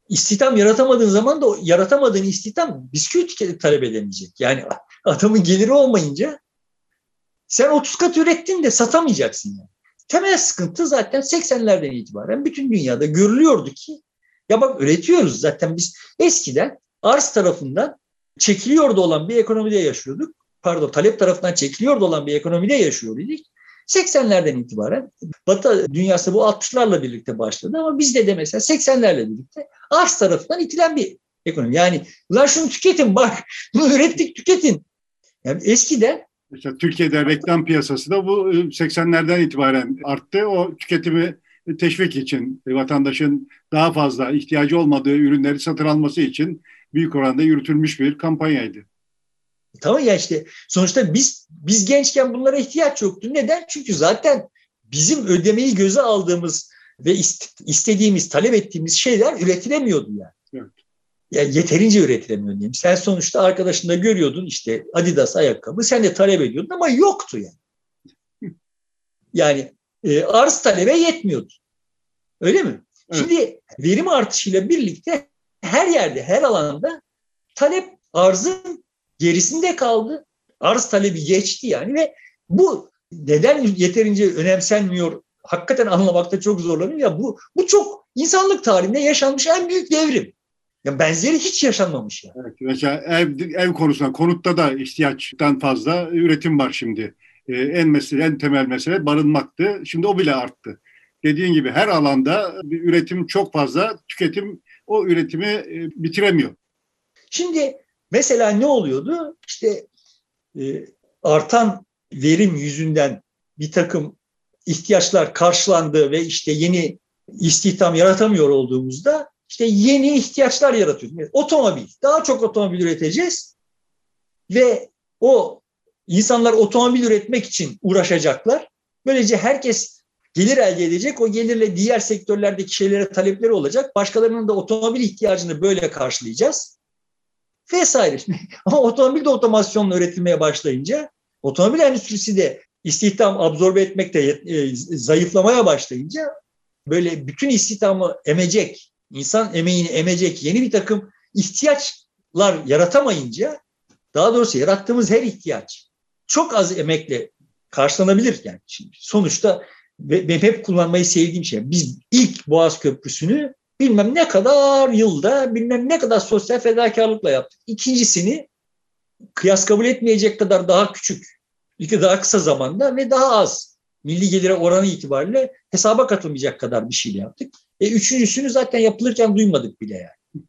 İstihdam yaratamadığın zaman da yaratamadığın istihdam bisküvi talep edemeyecek. Yani adamın geliri olmayınca sen 30 kat ürettin de satamayacaksın yani. Temel sıkıntı zaten 80'lerden itibaren bütün dünyada görülüyordu ki ya bak üretiyoruz zaten biz eskiden arz tarafından çekiliyordu olan bir ekonomide yaşıyorduk. Pardon talep tarafından çekiliyordu olan bir ekonomide yaşıyor idik. 80'lerden itibaren Batı dünyası bu 60'larla birlikte başladı ama bizde de mesela 80'lerle birlikte arz tarafından itilen bir ekonomi. Yani ulan şunu tüketin bak bunu ürettik tüketin. Yani eskiden Mesela Türkiye'de reklam piyasası da bu 80'lerden itibaren arttı. O tüketimi teşvik için vatandaşın daha fazla ihtiyacı olmadığı ürünleri satın alması için büyük oranda yürütülmüş bir kampanyaydı. Tamam ya işte sonuçta biz biz gençken bunlara ihtiyaç yoktu. Neden? Çünkü zaten bizim ödemeyi göze aldığımız ve istediğimiz, talep ettiğimiz şeyler üretilemiyordu yani. Evet. Yani yeterince üretilemiyor diyeyim. Sen sonuçta arkadaşında görüyordun işte Adidas ayakkabı, sen de talep ediyordun ama yoktu yani. Yani e, arz talebe yetmiyordu. Öyle mi? Evet. Şimdi verim artışıyla birlikte her yerde, her alanda talep arzın gerisinde kaldı. Arz talebi geçti yani ve bu neden yeterince önemsenmiyor hakikaten anlamakta çok zorlanıyor ya bu bu çok insanlık tarihinde yaşanmış en büyük devrim. Ya benzeri hiç yaşanmamış ya. Evet, mesela ev, ev konusunda konutta da ihtiyaçtan fazla üretim var şimdi. Ee, en mesele en temel mesele barınmaktı. Şimdi o bile arttı. Dediğin gibi her alanda üretim çok fazla, tüketim o üretimi e, bitiremiyor. Şimdi mesela ne oluyordu? İşte e, artan verim yüzünden bir takım ihtiyaçlar karşılandı ve işte yeni istihdam yaratamıyor olduğumuzda işte yeni ihtiyaçlar yaratıyoruz. Otomobil, daha çok otomobil üreteceğiz ve o insanlar otomobil üretmek için uğraşacaklar. Böylece herkes gelir elde edecek. O gelirle diğer sektörlerdeki şeylere talepleri olacak. Başkalarının da otomobil ihtiyacını böyle karşılayacağız. Vesaire. Ama otomobil de otomasyonla üretilmeye başlayınca otomobil endüstrisi de istihdam absorbe etmekte e, zayıflamaya başlayınca böyle bütün istihdamı emecek insan emeğini emecek yeni bir takım ihtiyaçlar yaratamayınca daha doğrusu yarattığımız her ihtiyaç çok az emekle karşılanabilir yani. Şimdi sonuçta benim hep kullanmayı sevdiğim şey. Biz ilk Boğaz Köprüsü'nü bilmem ne kadar yılda bilmem ne kadar sosyal fedakarlıkla yaptık. İkincisini kıyas kabul etmeyecek kadar daha küçük, ilki daha kısa zamanda ve daha az milli gelire oranı itibariyle hesaba katılmayacak kadar bir şey yaptık. E üçüncüsünü zaten yapılırken duymadık bile yani.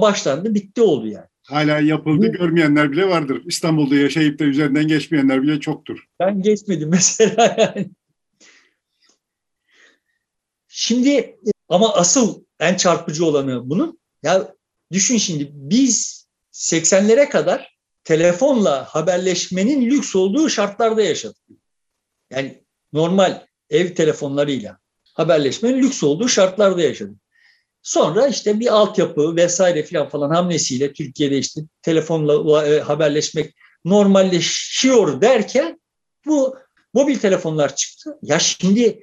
Başlandı bitti oldu yani. Hala yapıldı görmeyenler bile vardır. İstanbul'da yaşayıp da üzerinden geçmeyenler bile çoktur. Ben geçmedim mesela yani. Şimdi ama asıl en çarpıcı olanı bunun ya düşün şimdi biz 80'lere kadar telefonla haberleşmenin lüks olduğu şartlarda yaşadık. Yani normal ev telefonlarıyla haberleşmenin lüks olduğu şartlarda yaşadık. Sonra işte bir altyapı vesaire filan falan hamlesiyle Türkiye'de işte telefonla e, haberleşmek normalleşiyor derken bu mobil telefonlar çıktı. Ya şimdi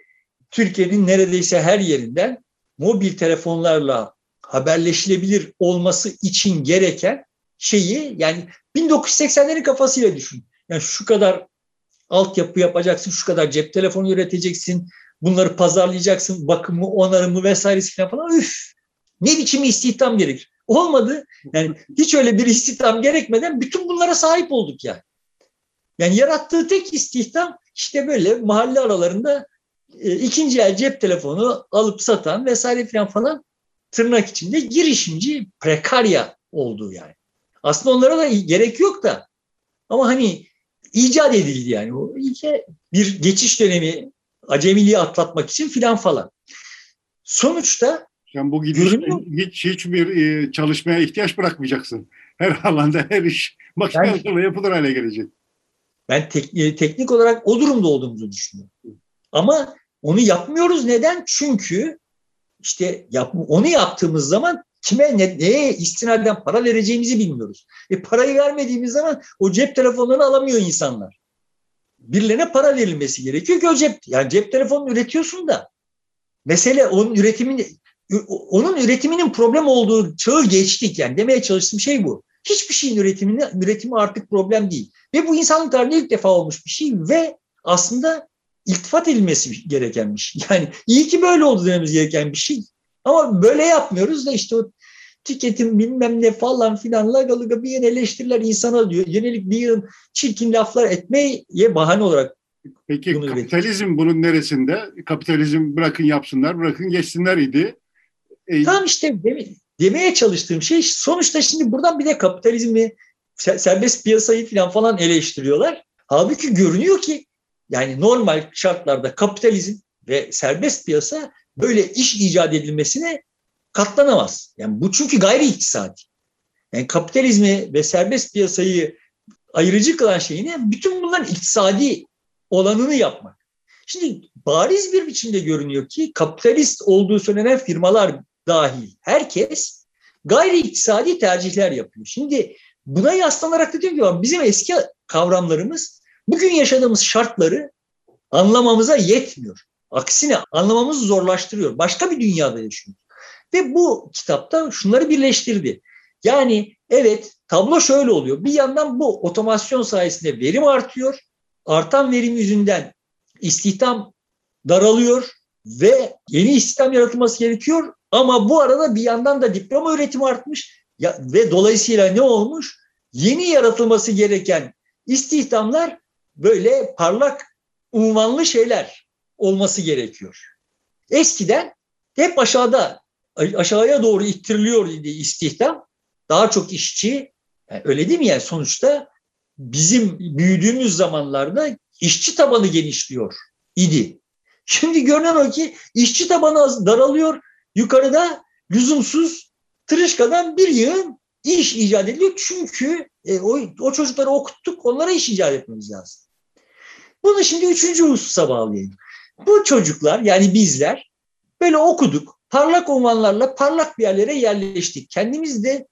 Türkiye'nin neredeyse her yerinden mobil telefonlarla haberleşilebilir olması için gereken şeyi yani 1980'lerin kafasıyla düşün. Yani şu kadar altyapı yapacaksın, şu kadar cep telefonu üreteceksin, bunları pazarlayacaksın, bakımı, onarımı vesairesi falan. Üf! Ne biçim istihdam gerekir? Olmadı. Yani hiç öyle bir istihdam gerekmeden bütün bunlara sahip olduk yani. Yani yarattığı tek istihdam işte böyle mahalle aralarında e, ikinci el cep telefonu alıp satan vesaire falan falan tırnak içinde girişimci prekarya olduğu yani. Aslında onlara da gerek yok da ama hani icat edildi yani. O iyice bir geçiş dönemi acemiliği atlatmak için filan falan. Sonuçta yani bu gidişle hiç hiçbir e, çalışmaya ihtiyaç bırakmayacaksın. Her alanda her iş makinelerle yapılır hale gelecek. Ben tek, e, teknik olarak o durumda olduğumuzu düşünüyorum. Ama onu yapmıyoruz. Neden? Çünkü işte yap, onu yaptığımız zaman kime ne, neye istinaden para vereceğimizi bilmiyoruz. E parayı vermediğimiz zaman o cep telefonlarını alamıyor insanlar. Birilerine para verilmesi gerekiyor ki o cep, yani cep telefonunu üretiyorsun da mesele onun üretimini onun üretiminin problem olduğu çağı geçtik yani demeye çalıştığım şey bu. Hiçbir şeyin üretimini, üretimi artık problem değil. Ve bu insanlık tarihinde ilk defa olmuş bir şey ve aslında iltifat edilmesi gereken bir şey. Yani iyi ki böyle oldu dememiz gereken bir şey. Ama böyle yapmıyoruz da işte o tüketim bilmem ne falan filan laga laga bir yeni eleştiriler insana diyor. Yönelik bir yığın çirkin laflar etmeye bahane olarak Peki kapitalizm bunun neresinde? Kapitalizm bırakın yapsınlar, bırakın geçsinler idi. E, Tam işte demeye çalıştığım şey sonuçta şimdi buradan bir de kapitalizmi, serbest piyasayı falan falan eleştiriyorlar. Halbuki görünüyor ki yani normal şartlarda kapitalizm ve serbest piyasa böyle iş icat edilmesine katlanamaz. Yani bu çünkü gayri iktisadi. Yani kapitalizmi ve serbest piyasayı ayırıcı kılan şey ne? Bütün bunların iktisadi olanını yapmak. Şimdi bariz bir biçimde görünüyor ki kapitalist olduğu söylenen firmalar dahil herkes gayri iktisadi tercihler yapıyor. Şimdi buna yaslanarak da diyorum ki bizim eski kavramlarımız bugün yaşadığımız şartları anlamamıza yetmiyor. Aksine anlamamızı zorlaştırıyor. Başka bir dünyada yaşıyoruz. Ve bu kitapta şunları birleştirdi. Yani evet tablo şöyle oluyor. Bir yandan bu otomasyon sayesinde verim artıyor. Artan verim yüzünden istihdam daralıyor ve yeni istihdam yaratılması gerekiyor. Ama bu arada bir yandan da diploma üretimi artmış ve dolayısıyla ne olmuş? Yeni yaratılması gereken istihdamlar böyle parlak, unvanlı şeyler olması gerekiyor. Eskiden hep aşağıda, aşağıya doğru ittiriliyor idi istihdam. Daha çok işçi, yani öyle değil mi yani sonuçta bizim büyüdüğümüz zamanlarda işçi tabanı genişliyor idi. Şimdi görünen o ki işçi tabanı daralıyor, Yukarıda lüzumsuz tırışkadan bir yığın iş icat ediliyor. Çünkü e, o, o çocukları okuttuk, onlara iş icat etmemiz lazım. Bunu şimdi üçüncü hususa bağlayayım. Bu çocuklar yani bizler böyle okuduk. Parlak unvanlarla parlak bir yerlere yerleştik. Kendimiz de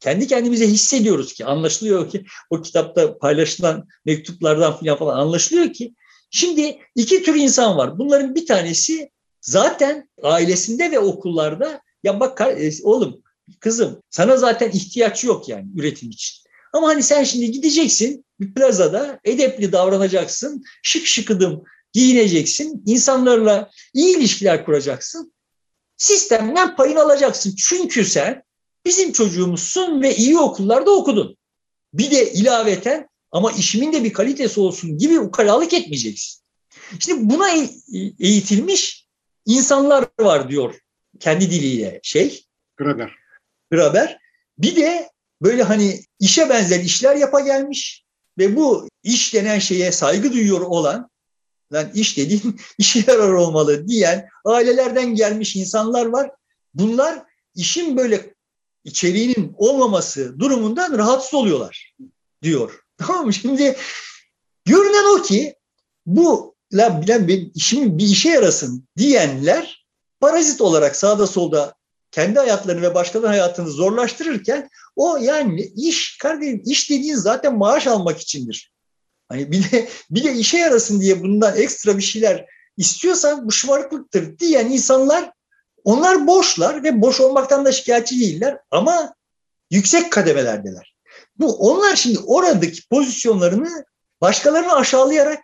kendi kendimize hissediyoruz ki anlaşılıyor ki o kitapta paylaşılan mektuplardan falan falan anlaşılıyor ki şimdi iki tür insan var. Bunların bir tanesi zaten ailesinde ve okullarda Ya bak e, oğlum kızım sana zaten ihtiyaç yok yani üretim için. Ama hani sen şimdi gideceksin bir plazada edepli davranacaksın, şık şıkıdım giyineceksin, insanlarla iyi ilişkiler kuracaksın. Sistemden payını alacaksın. Çünkü sen bizim çocuğumuzsun ve iyi okullarda okudun. Bir de ilaveten ama işimin de bir kalitesi olsun gibi ukalalık etmeyeceksin. Şimdi buna e, eğitilmiş insanlar var diyor kendi diliyle şey. Graber. Graber. Bir de böyle hani işe benzer işler yapa gelmiş ve bu iş denen şeye saygı duyuyor olan lan iş dediğin işe yarar olmalı diyen ailelerden gelmiş insanlar var. Bunlar işin böyle içeriğinin olmaması durumundan rahatsız oluyorlar diyor. Tamam mı? Şimdi görünen o ki bu la bilen işim bir işe yarasın diyenler parazit olarak sağda solda kendi hayatlarını ve başkalarının hayatını zorlaştırırken o yani iş kardeşim iş dediğin zaten maaş almak içindir. Hani bir de bir de işe yarasın diye bundan ekstra bir şeyler istiyorsan bu şımarıklıktır diyen insanlar onlar boşlar ve boş olmaktan da şikayetçi değiller ama yüksek kademelerdeler. Bu onlar şimdi oradaki pozisyonlarını başkalarını aşağılayarak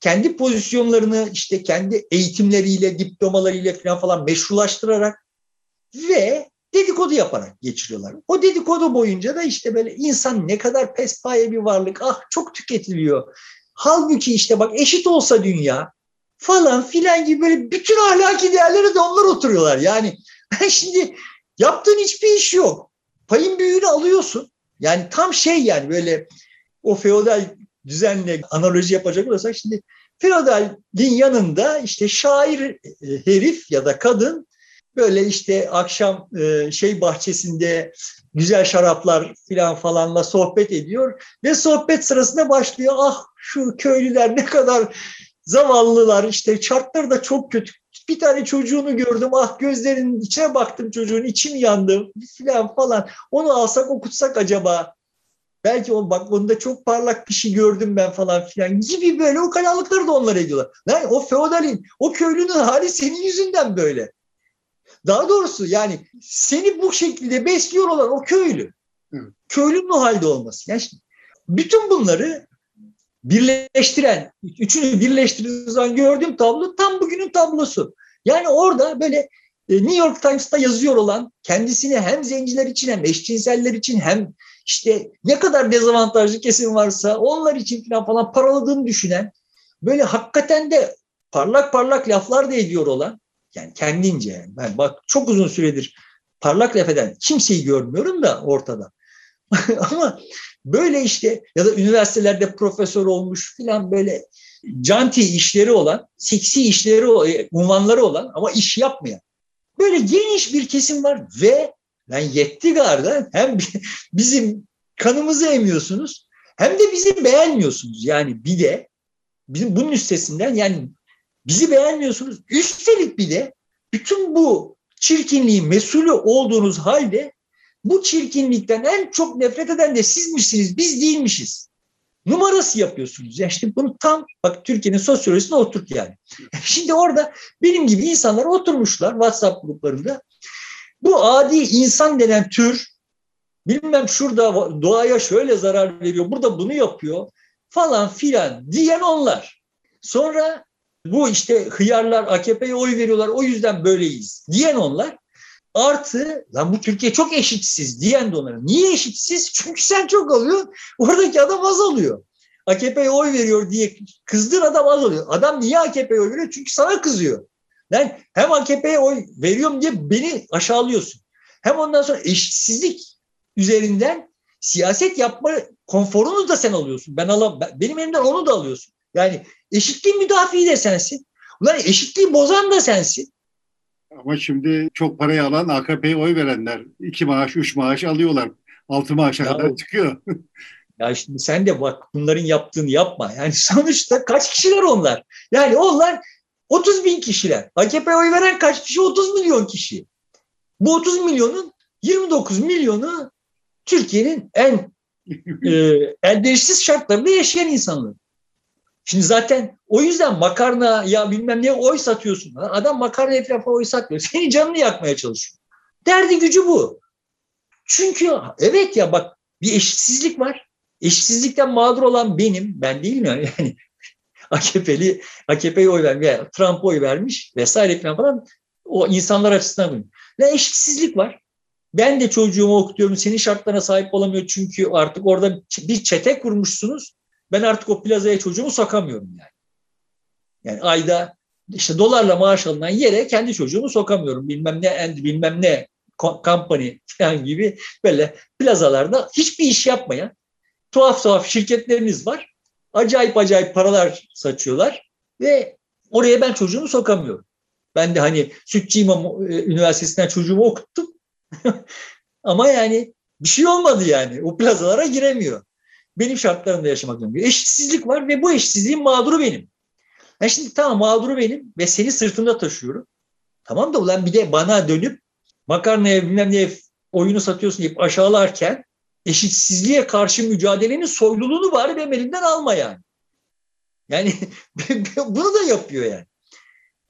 kendi pozisyonlarını işte kendi eğitimleriyle, diplomalarıyla falan falan meşrulaştırarak ve dedikodu yaparak geçiriyorlar. O dedikodu boyunca da işte böyle insan ne kadar pespaye bir varlık, ah çok tüketiliyor. Halbuki işte bak eşit olsa dünya falan filan gibi böyle bütün ahlaki değerleri de onlar oturuyorlar. Yani şimdi yaptığın hiçbir iş yok. Payın büyüğünü alıyorsun. Yani tam şey yani böyle o feodal düzenle analoji yapacak olursak şimdi feodalin yanında işte şair e, herif ya da kadın böyle işte akşam e, şey bahçesinde güzel şaraplar filan falanla sohbet ediyor ve sohbet sırasında başlıyor. Ah şu köylüler ne kadar zavallılar. İşte şartları da çok kötü. Bir tane çocuğunu gördüm. Ah gözlerinin içine baktım çocuğun. İçim yandı filan falan. Onu alsak okutsak acaba? Belki o bak onda çok parlak bir şey gördüm ben falan filan gibi böyle o kalalıkları da onlar ediyorlar. Yani o feodalin, o köylünün hali senin yüzünden böyle. Daha doğrusu yani seni bu şekilde besliyor olan o köylü. Hı. Köylünün o halde olması. Yani şimdi bütün bunları birleştiren, üçünü birleştirdiğiniz zaman gördüğüm tablo tam bugünün tablosu. Yani orada böyle e, New York Times'ta yazıyor olan kendisini hem zenciler için hem eşcinseller için hem işte ne kadar dezavantajlı kesim varsa onlar için falan falan paraladığını düşünen böyle hakikaten de parlak parlak laflar da ediyor olan yani kendince yani ben bak çok uzun süredir parlak laf eden kimseyi görmüyorum da ortada. Ama böyle işte ya da üniversitelerde profesör olmuş filan böyle canti işleri olan, seksi işleri, e, unvanları olan ama iş yapmayan. Böyle geniş bir kesim var ve ben yetti garda hem bizim kanımızı emiyorsunuz hem de bizi beğenmiyorsunuz. Yani bir de bizim bunun üstesinden yani bizi beğenmiyorsunuz. Üstelik bir de bütün bu çirkinliğin mesulü olduğunuz halde bu çirkinlikten en çok nefret eden de sizmişsiniz, biz değilmişiz. Numarası yapıyorsunuz. Ya işte bunu tam bak Türkiye'nin sosyolojisine oturt yani. Şimdi orada benim gibi insanlar oturmuşlar WhatsApp gruplarında. Bu adi insan denen tür bilmem şurada doğaya şöyle zarar veriyor, burada bunu yapıyor falan filan diyen onlar. Sonra bu işte hıyarlar AKP'ye oy veriyorlar o yüzden böyleyiz diyen onlar. Artı lan bu Türkiye çok eşitsiz diyen de onlara. Niye eşitsiz? Çünkü sen çok alıyorsun. Oradaki adam az alıyor. AKP'ye oy veriyor diye kızdığın adam az alıyor. Adam niye AKP'ye oy veriyor? Çünkü sana kızıyor. Yani hem AKP'ye oy veriyorum diye beni aşağılıyorsun. Hem ondan sonra eşitsizlik üzerinden siyaset yapma konforunu da sen alıyorsun. Ben alam benim elimden onu da alıyorsun. Yani eşitliğin müdafiği de sensin. Ulan eşitliği bozan da sensin. Ama şimdi çok parayı alan AKP'ye oy verenler iki maaş, üç maaş alıyorlar. Altı maaşa ya, kadar çıkıyor. ya şimdi sen de bak bunların yaptığını yapma. Yani sonuçta kaç kişiler onlar? Yani onlar 30 bin kişiler. AKP'ye oy veren kaç kişi? 30 milyon kişi. Bu 30 milyonun 29 milyonu Türkiye'nin en e, elverişsiz şartlarında yaşayan insanlar. Şimdi zaten o yüzden makarna ya bilmem ne oy satıyorsun. Adam makarna etrafına oy satmıyor. Senin canını yakmaya çalışıyor. Derdi gücü bu. Çünkü evet ya bak bir eşitsizlik var. Eşitsizlikten mağdur olan benim, ben değil mi? Yani AKP'li, AKP'ye oy vermiş, yani Trump'a oy vermiş vesaire falan o insanlar açısından. Ve eşitsizlik var. Ben de çocuğumu okutuyorum. Senin şartlarına sahip olamıyor çünkü artık orada bir çete kurmuşsunuz. Ben artık o plazaya çocuğumu sokamıyorum yani. Yani ayda işte dolarla maaş alınan yere kendi çocuğumu sokamıyorum. Bilmem ne and bilmem ne company falan gibi böyle plazalarda hiçbir iş yapmayan tuhaf tuhaf şirketleriniz var. Acayip acayip paralar saçıyorlar ve oraya ben çocuğumu sokamıyorum. Ben de hani Sütçü İmam e, Üniversitesi'nden çocuğumu okuttum. Ama yani bir şey olmadı yani. O plazalara giremiyor. Benim şartlarımda yaşamak zorunda. Eşitsizlik var ve bu eşitsizliğin mağduru benim. Ben şimdi tamam mağduru benim ve seni sırtımda taşıyorum. Tamam da ulan bir de bana dönüp makarnaya bilmem ne oyunu satıyorsun deyip aşağılarken eşitsizliğe karşı mücadelenin soyluluğunu bari benim elimden alma yani. Yani bunu da yapıyor yani.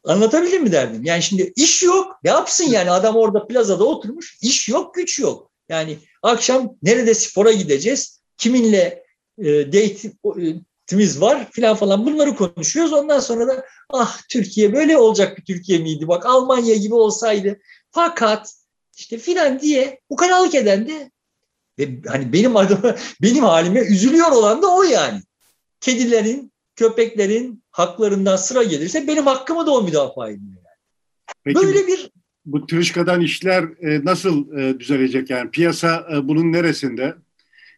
Anlatabildim mi derdim? Yani şimdi iş yok. Ne yapsın yani adam orada plazada oturmuş. iş yok, güç yok. Yani akşam nerede spora gideceğiz? Kiminle e, date'imiz var filan falan bunları konuşuyoruz. Ondan sonra da ah Türkiye böyle olacak bir Türkiye miydi? Bak Almanya gibi olsaydı. Fakat işte filan diye bu ukalalık eden de ve hani benim adıma, benim halime üzülüyor olan da o yani. Kedilerin, köpeklerin haklarından sıra gelirse benim hakkımı da o müdafaa ediyor. Yani. Peki, Böyle bir bu tırışkadan işler e, nasıl e, düzelecek yani piyasa e, bunun neresinde?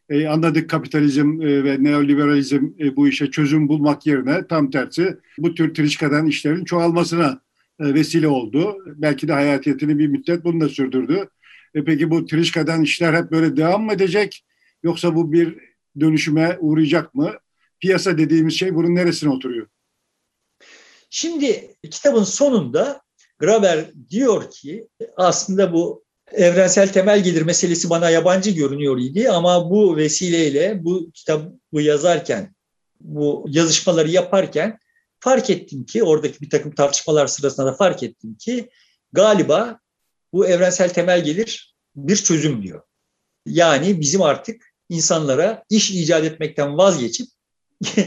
E, anladık kapitalizm e, ve neoliberalizm e, bu işe çözüm bulmak yerine tam tersi bu tür tırışkadan işlerin çoğalmasına e, vesile oldu. Belki de hayatiyetini bir müddet bunu da sürdürdü. E, peki bu tırışkadan işler hep böyle devam mı edecek? Yoksa bu bir dönüşüme uğrayacak mı? Piyasa dediğimiz şey bunun neresine oturuyor? Şimdi kitabın sonunda Graber diyor ki aslında bu evrensel temel gelir meselesi bana yabancı görünüyor idi ama bu vesileyle bu kitabı yazarken bu yazışmaları yaparken fark ettim ki oradaki bir takım tartışmalar sırasında da fark ettim ki galiba bu evrensel temel gelir bir çözüm diyor. Yani bizim artık insanlara iş icat etmekten vazgeçip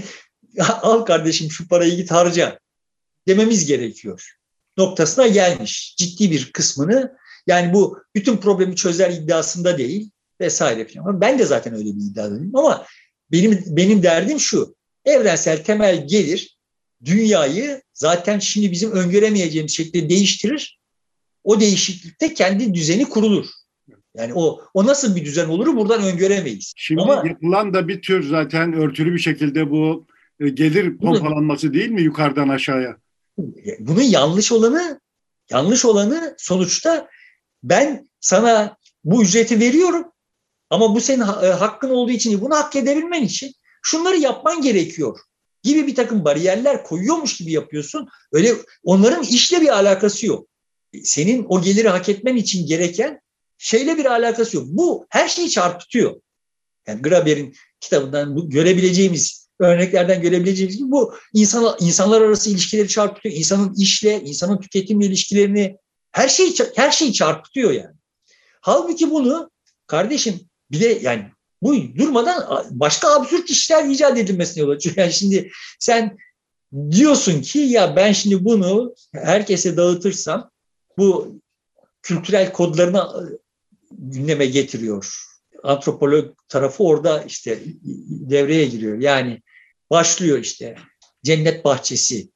al kardeşim şu parayı git harca dememiz gerekiyor noktasına gelmiş. Ciddi bir kısmını yani bu bütün problemi çözer iddiasında değil vesaire falan. Ben de zaten öyle bir iddiadayım ama benim benim derdim şu. Evrensel temel gelir dünyayı zaten şimdi bizim öngöremeyeceğimiz şekilde değiştirir. O değişiklikte kendi düzeni kurulur. Yani o o nasıl bir düzen olur buradan öngöremeyiz. Şimdi Ama, yapılan da bir tür zaten örtülü bir şekilde bu e, gelir pompalanması değil mi yukarıdan aşağıya? Bunun yanlış olanı yanlış olanı sonuçta ben sana bu ücreti veriyorum ama bu senin e, hakkın olduğu için bunu hak edebilmen için şunları yapman gerekiyor gibi bir takım bariyerler koyuyormuş gibi yapıyorsun. Öyle onların işle bir alakası yok. Senin o geliri hak etmen için gereken şeyle bir alakası yok. Bu her şeyi çarpıtıyor. Yani Graeber'in kitabından görebileceğimiz örneklerden görebileceğimiz gibi bu insan, insanlar arası ilişkileri çarpıtıyor. İnsanın işle, insanın tüketimle ilişkilerini her şeyi her şeyi çarpıtıyor yani. Halbuki bunu kardeşim bir de yani bu durmadan başka absürt işler icat edilmesine yol açıyor. Yani şimdi sen diyorsun ki ya ben şimdi bunu herkese dağıtırsam bu kültürel kodlarını gündeme getiriyor. Antropolog tarafı orada işte devreye giriyor. Yani başlıyor işte cennet bahçesi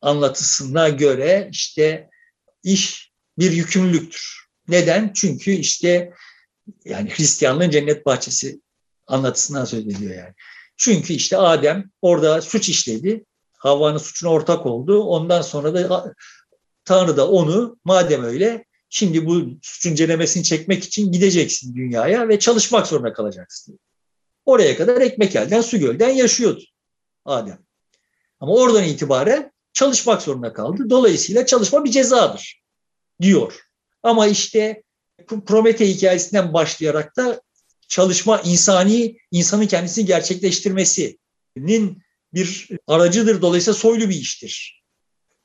anlatısına göre işte iş bir yükümlülüktür. Neden? Çünkü işte yani Hristiyanlığın cennet bahçesi anlatısından söz ediyor yani. Çünkü işte Adem orada suç işledi. Havva'nın suçuna ortak oldu. Ondan sonra da Tanrı da onu madem öyle şimdi bu suçun cenemesini çekmek için gideceksin dünyaya ve çalışmak zorunda kalacaksın. Oraya kadar ekmek elden su gölden yaşıyordu. Adem. Ama oradan itibaren çalışmak zorunda kaldı. Dolayısıyla çalışma bir cezadır diyor. Ama işte Promete hikayesinden başlayarak da çalışma insani, insanın kendisini gerçekleştirmesinin bir aracıdır. Dolayısıyla soylu bir iştir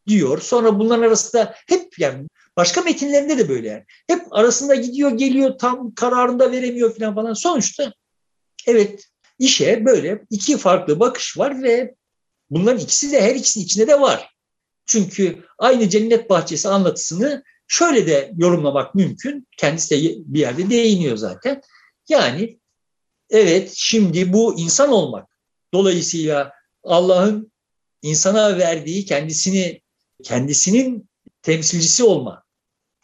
diyor. Sonra bunların arasında hep yani Başka metinlerinde de böyle yani. Hep arasında gidiyor geliyor tam kararında veremiyor falan falan. Sonuçta evet işe böyle iki farklı bakış var ve bunların ikisi de her ikisinin içinde de var. Çünkü aynı cennet bahçesi anlatısını şöyle de yorumlamak mümkün. Kendisi de bir yerde değiniyor zaten. Yani evet şimdi bu insan olmak. Dolayısıyla Allah'ın insana verdiği kendisini kendisinin temsilcisi olma,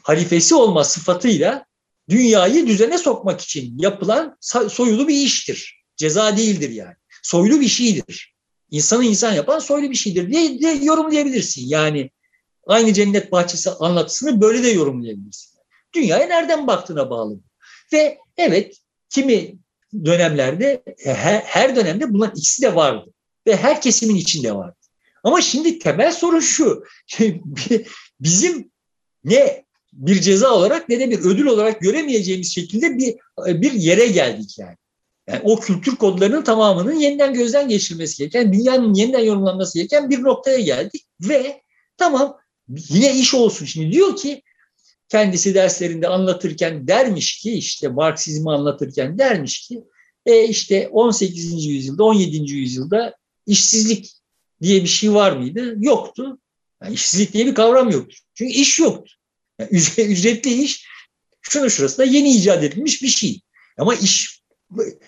halifesi olma sıfatıyla dünyayı düzene sokmak için yapılan soyulu bir iştir. Ceza değildir yani. Soylu bir şeydir. İnsanı insan yapan soylu bir şeydir diye, diye yorumlayabilirsin. Yani aynı cennet bahçesi anlatısını böyle de yorumlayabilirsin. Dünyaya nereden baktığına bağlı. Ve evet kimi dönemlerde her, her dönemde bunlar ikisi de vardı. Ve her kesimin içinde vardı. Ama şimdi temel sorun şu. Bizim ne bir ceza olarak ne de bir ödül olarak göremeyeceğimiz şekilde bir bir yere geldik yani. Yani o kültür kodlarının tamamının yeniden gözden geçirilmesi gereken, dünyanın yeniden yorumlanması gereken bir noktaya geldik ve tamam yine iş olsun. Şimdi diyor ki kendisi derslerinde anlatırken dermiş ki işte Marksizmi anlatırken dermiş ki e işte 18. yüzyılda 17. yüzyılda işsizlik diye bir şey var mıydı? Yoktu. Yani işsizlik diye bir kavram yoktu. Çünkü iş yoktu. Yani ücretli iş şunu şurasında yeni icat edilmiş bir şey. Ama iş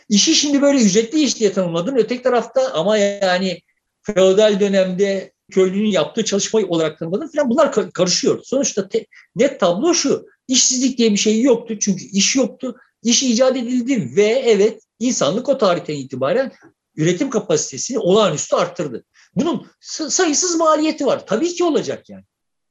işi şimdi böyle ücretli iş diye tanımladın. Öteki tarafta ama yani feodal dönemde köylünün yaptığı çalışma olarak tanımladın falan bunlar karışıyor. Sonuçta te, net tablo şu. İşsizlik diye bir şey yoktu çünkü iş yoktu. İş icat edildi ve evet insanlık o tarihten itibaren üretim kapasitesini olağanüstü arttırdı. Bunun sayısız maliyeti var. Tabii ki olacak yani.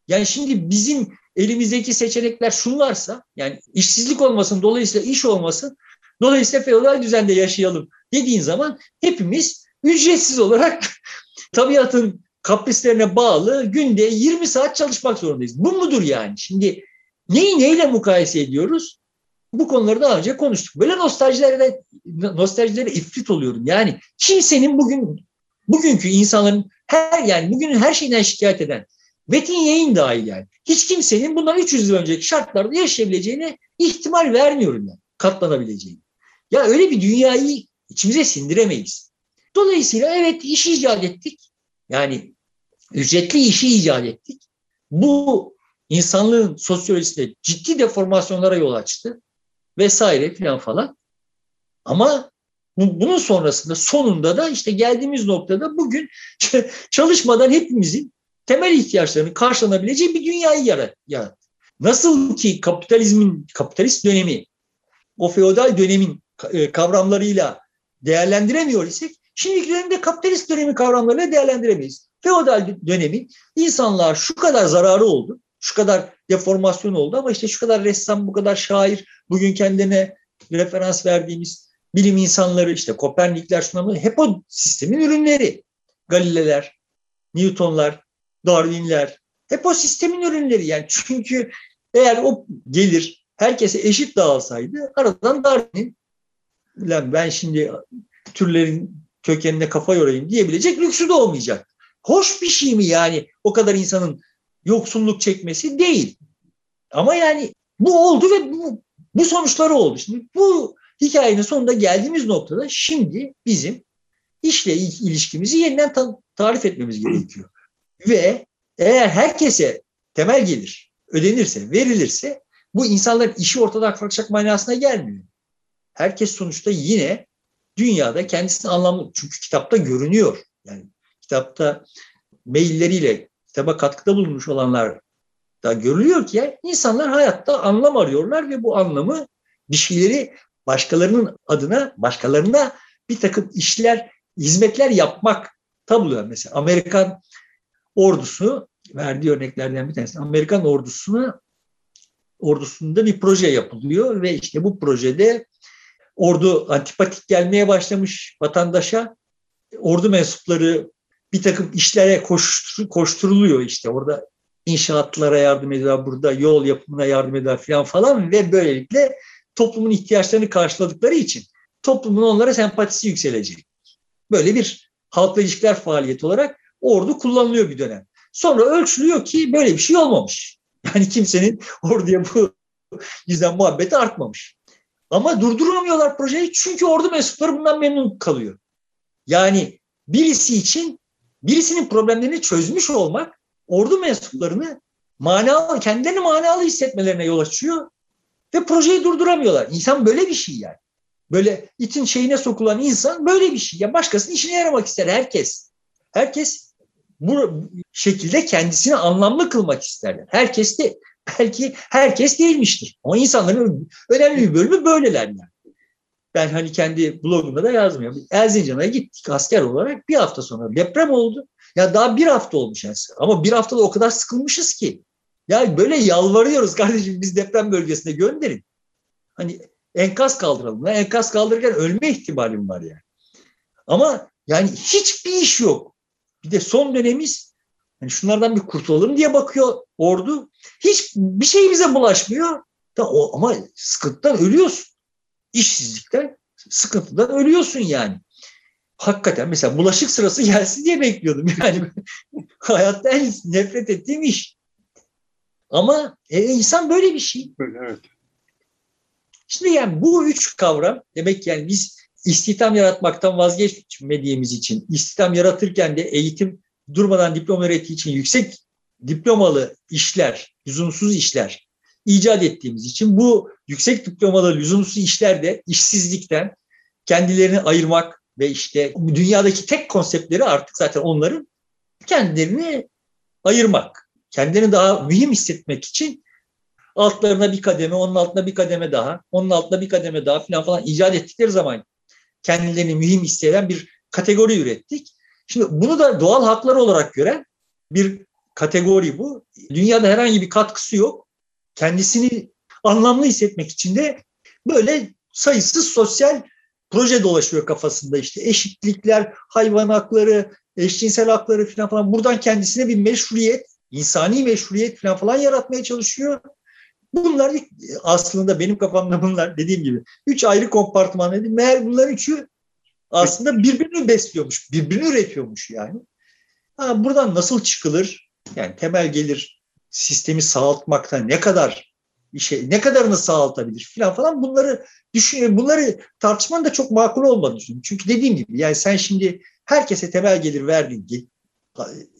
Yani şimdi bizim elimizdeki seçenekler şunlarsa yani işsizlik olmasın dolayısıyla iş olmasın dolayısıyla feodal düzende yaşayalım dediğin zaman hepimiz ücretsiz olarak tabiatın kaprislerine bağlı günde 20 saat çalışmak zorundayız. Bu mudur yani? Şimdi neyi neyle mukayese ediyoruz? Bu konuları daha önce konuştuk. Böyle nostaljilere, nostaljilere ifrit oluyorum. Yani kimsenin bugün bugünkü insanların her yani bugünün her şeyden şikayet eden Metin yayın dahil yani. Hiç kimsenin bundan 300 yıl önceki şartlarda yaşayabileceğine ihtimal vermiyorum yani. Katlanabileceğini. Ya öyle bir dünyayı içimize sindiremeyiz. Dolayısıyla evet iş icat ettik. Yani ücretli işi icat ettik. Bu insanlığın sosyolojisinde ciddi deformasyonlara yol açtı vesaire filan falan. Ama bunun sonrasında sonunda da işte geldiğimiz noktada bugün çalışmadan hepimizin temel ihtiyaçlarını karşılanabileceği bir dünyayı yarattı. Nasıl ki kapitalizmin kapitalist dönemi o feodal dönemin e, kavramlarıyla değerlendiremiyor isek şimdiki dönemde kapitalist dönemi kavramlarıyla değerlendiremeyiz. Feodal dönemin insanlar şu kadar zararı oldu, şu kadar deformasyon oldu ama işte şu kadar ressam, bu kadar şair, bugün kendine referans verdiğimiz bilim insanları işte Kopernikler şunlar hep o sistemin ürünleri. Galileler, Newtonlar, Darwinler hep o sistemin ürünleri yani çünkü eğer o gelir herkese eşit dağılsaydı aradan Darwin'in ben şimdi türlerin kökenine kafa yorayım diyebilecek lüksü de olmayacak. Hoş bir şey mi yani o kadar insanın yoksulluk çekmesi değil. Ama yani bu oldu ve bu, bu sonuçları oldu. Şimdi bu hikayenin sonunda geldiğimiz noktada şimdi bizim işle ilişkimizi yeniden ta- tarif etmemiz gerekiyor. Ve eğer herkese temel gelir ödenirse, verilirse bu insanların işi ortadan kalkacak manasına gelmiyor. Herkes sonuçta yine dünyada kendisini anlamlı. Çünkü kitapta görünüyor. Yani kitapta mailleriyle kitaba katkıda bulunmuş olanlar da görülüyor ki insanlar hayatta anlam arıyorlar ve bu anlamı bir şeyleri başkalarının adına, başkalarına bir takım işler, hizmetler yapmak tabloyor. Mesela Amerikan ordusu verdiği örneklerden bir tanesi. Amerikan ordusuna ordusunda bir proje yapılıyor ve işte bu projede ordu antipatik gelmeye başlamış vatandaşa. Ordu mensupları bir takım işlere koştur, koşturuluyor işte orada inşaatlara yardım ediyor, burada yol yapımına yardım ediyor falan falan ve böylelikle toplumun ihtiyaçlarını karşıladıkları için toplumun onlara sempatisi yükselecek. Böyle bir halkla ilişkiler faaliyeti olarak ordu kullanılıyor bir dönem. Sonra ölçülüyor ki böyle bir şey olmamış. Yani kimsenin orduya bu yüzden muhabbeti artmamış. Ama durduramıyorlar projeyi çünkü ordu mensupları bundan memnun kalıyor. Yani birisi için birisinin problemlerini çözmüş olmak ordu mensuplarını manalı, kendilerini manalı hissetmelerine yol açıyor ve projeyi durduramıyorlar. İnsan böyle bir şey yani. Böyle itin şeyine sokulan insan böyle bir şey. Ya başkasının işine yaramak ister herkes. Herkes bu şekilde kendisini anlamlı kılmak isterler. Herkes de belki herkes değilmiştir. Ama insanların önemli bir bölümü böyleler yani. Ben hani kendi blogumda da yazmıyorum. Erzincan'a gittik asker olarak bir hafta sonra deprem oldu. Ya daha bir hafta olmuş yani. Ama bir haftada o kadar sıkılmışız ki. Ya böyle yalvarıyoruz kardeşim biz deprem bölgesine gönderin. Hani enkaz kaldıralım. Enkaz kaldırırken ölme ihtimalim var yani. Ama yani hiçbir iş yok. Bir de son dönemiz yani şunlardan bir kurtulalım diye bakıyor ordu. Hiç bir şey bize bulaşmıyor. Ama sıkıntıdan ölüyorsun. İşsizlikten, sıkıntıdan ölüyorsun yani. Hakikaten mesela bulaşık sırası gelsin diye bekliyordum. Yani hayatta en nefret ettiğim iş. Ama e, insan böyle bir şey. Böyle, evet. Şimdi yani bu üç kavram demek yani biz istihdam yaratmaktan vazgeçmediğimiz için, istihdam yaratırken de eğitim durmadan diploma öğrettiği için yüksek diplomalı işler, lüzumsuz işler icat ettiğimiz için bu yüksek diplomalı lüzumsuz işlerde işsizlikten kendilerini ayırmak ve işte dünyadaki tek konseptleri artık zaten onların kendilerini ayırmak. Kendilerini daha mühim hissetmek için altlarına bir kademe, onun altına bir kademe daha, onun altına bir kademe daha falan falan icat ettikleri zaman kendilerini mühim hisseden bir kategori ürettik. Şimdi bunu da doğal haklar olarak gören bir kategori bu. Dünyada herhangi bir katkısı yok. Kendisini anlamlı hissetmek için de böyle sayısız sosyal proje dolaşıyor kafasında işte eşitlikler, hayvan hakları, eşcinsel hakları falan falan. Buradan kendisine bir meşruiyet, insani meşruiyet falan falan yaratmaya çalışıyor. Bunlar aslında benim kafamda bunlar dediğim gibi üç ayrı kompartman dedim. Meğer bunlar üçü aslında birbirini besliyormuş, birbirini üretiyormuş yani. Ha, buradan nasıl çıkılır? Yani temel gelir sistemi sağaltmakta ne kadar şey, ne kadarını sağaltabilir falan falan bunları düşünüyorum. Bunları tartışmanın da çok makul olmadığını düşünüyorum. Çünkü dediğim gibi yani sen şimdi herkese temel gelir verdiğin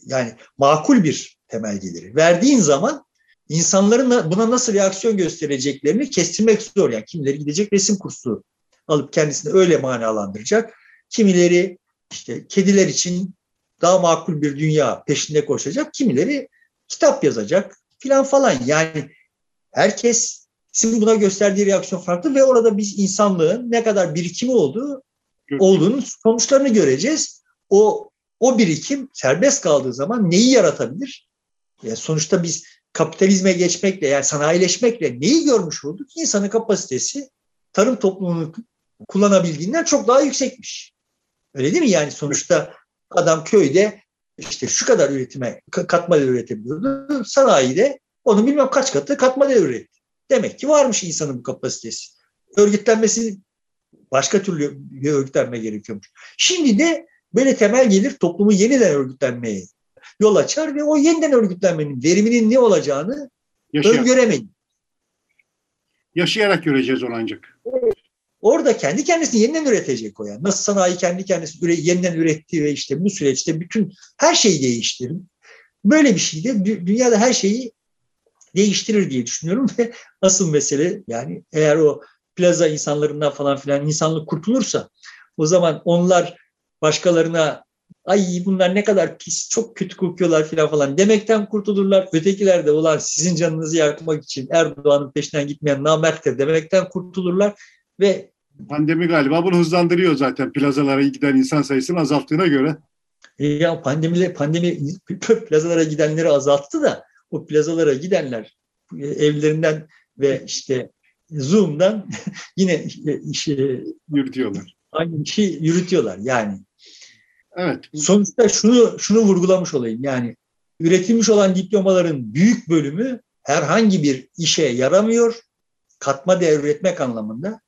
yani makul bir temel geliri verdiğin zaman insanların buna nasıl reaksiyon göstereceklerini kestirmek zor. Yani kimileri gidecek resim kursu alıp kendisini öyle manalandıracak. Kimileri işte kediler için daha makul bir dünya peşinde koşacak. Kimileri kitap yazacak filan falan. Yani herkes sizin buna gösterdiği reaksiyon farklı ve orada biz insanlığın ne kadar birikimi olduğu olduğunun sonuçlarını göreceğiz. O o birikim serbest kaldığı zaman neyi yaratabilir? Yani sonuçta biz kapitalizme geçmekle yani sanayileşmekle neyi görmüş olduk? İnsanın kapasitesi tarım toplumunu kullanabildiğinden çok daha yüksekmiş. Öyle değil mi? Yani sonuçta adam köyde işte şu kadar üretime katma değer üretebiliyordu. Sanayide onu bilmem kaç katı katma değer üretti. Demek ki varmış insanın bu kapasitesi. Örgütlenmesi başka türlü bir örgütlenme gerekiyormuş. Şimdi de böyle temel gelir toplumu yeniden örgütlenmeye yol açar ve o yeniden örgütlenmenin veriminin ne olacağını Yaşayak. öngöremeyin. Yaşayarak göreceğiz onu ancak. Orada kendi kendisini yeniden üretecek o yani. Nasıl sanayi kendi kendisini üre, yeniden ürettiği ve işte bu süreçte bütün her şeyi değiştirir. Böyle bir şey de dünyada her şeyi değiştirir diye düşünüyorum ve asıl mesele yani eğer o plaza insanlarından falan filan insanlık kurtulursa o zaman onlar başkalarına ay bunlar ne kadar pis, çok kötü kokuyorlar falan falan demekten kurtulurlar. Ötekiler de olan sizin canınızı yakmak için Erdoğan'ın peşinden gitmeyen namerttir demekten kurtulurlar ve Pandemi galiba bunu hızlandırıyor zaten plazalara giden insan sayısını azalttığına göre. E ya pandemiyle pandemi plazalara gidenleri azalttı da o plazalara gidenler e, evlerinden ve işte Zoom'dan yine işi yürütüyorlar. Aynı işi yürütüyorlar yani. Evet. Sonuçta şunu şunu vurgulamış olayım. Yani üretilmiş olan diplomaların büyük bölümü herhangi bir işe yaramıyor. Katma değer üretmek anlamında.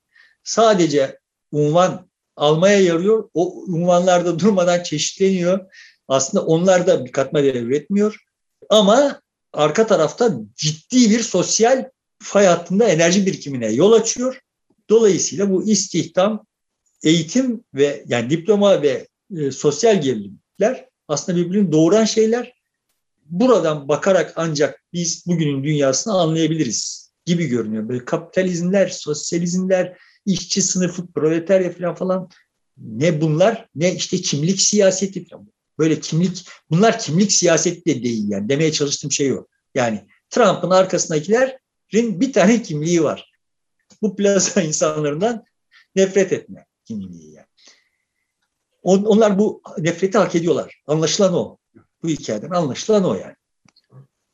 Sadece unvan almaya yarıyor. O unvanlar da durmadan çeşitleniyor. Aslında onlar da bir katma değer üretmiyor. Ama arka tarafta ciddi bir sosyal fay hattında enerji birikimine yol açıyor. Dolayısıyla bu istihdam, eğitim ve yani diploma ve e, sosyal gerilimler aslında birbirini doğuran şeyler. Buradan bakarak ancak biz bugünün dünyasını anlayabiliriz gibi görünüyor. Böyle kapitalizmler, sosyalizmler, işçi sınıfı, proletarya falan falan ne bunlar ne işte kimlik siyaseti falan. Böyle kimlik bunlar kimlik siyaseti de değil yani demeye çalıştığım şey o. Yani Trump'ın arkasındakilerin bir tane kimliği var. Bu plaza insanlarından nefret etme kimliği yani. onlar bu nefreti hak ediyorlar. Anlaşılan o. Bu hikayeden anlaşılan o yani.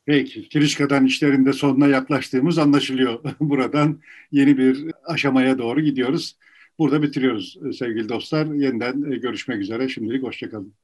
Peki, Kirişka'dan işlerinde sonuna yaklaştığımız anlaşılıyor. Buradan yeni bir aşamaya doğru gidiyoruz. Burada bitiriyoruz sevgili dostlar. Yeniden görüşmek üzere. Şimdilik hoşçakalın.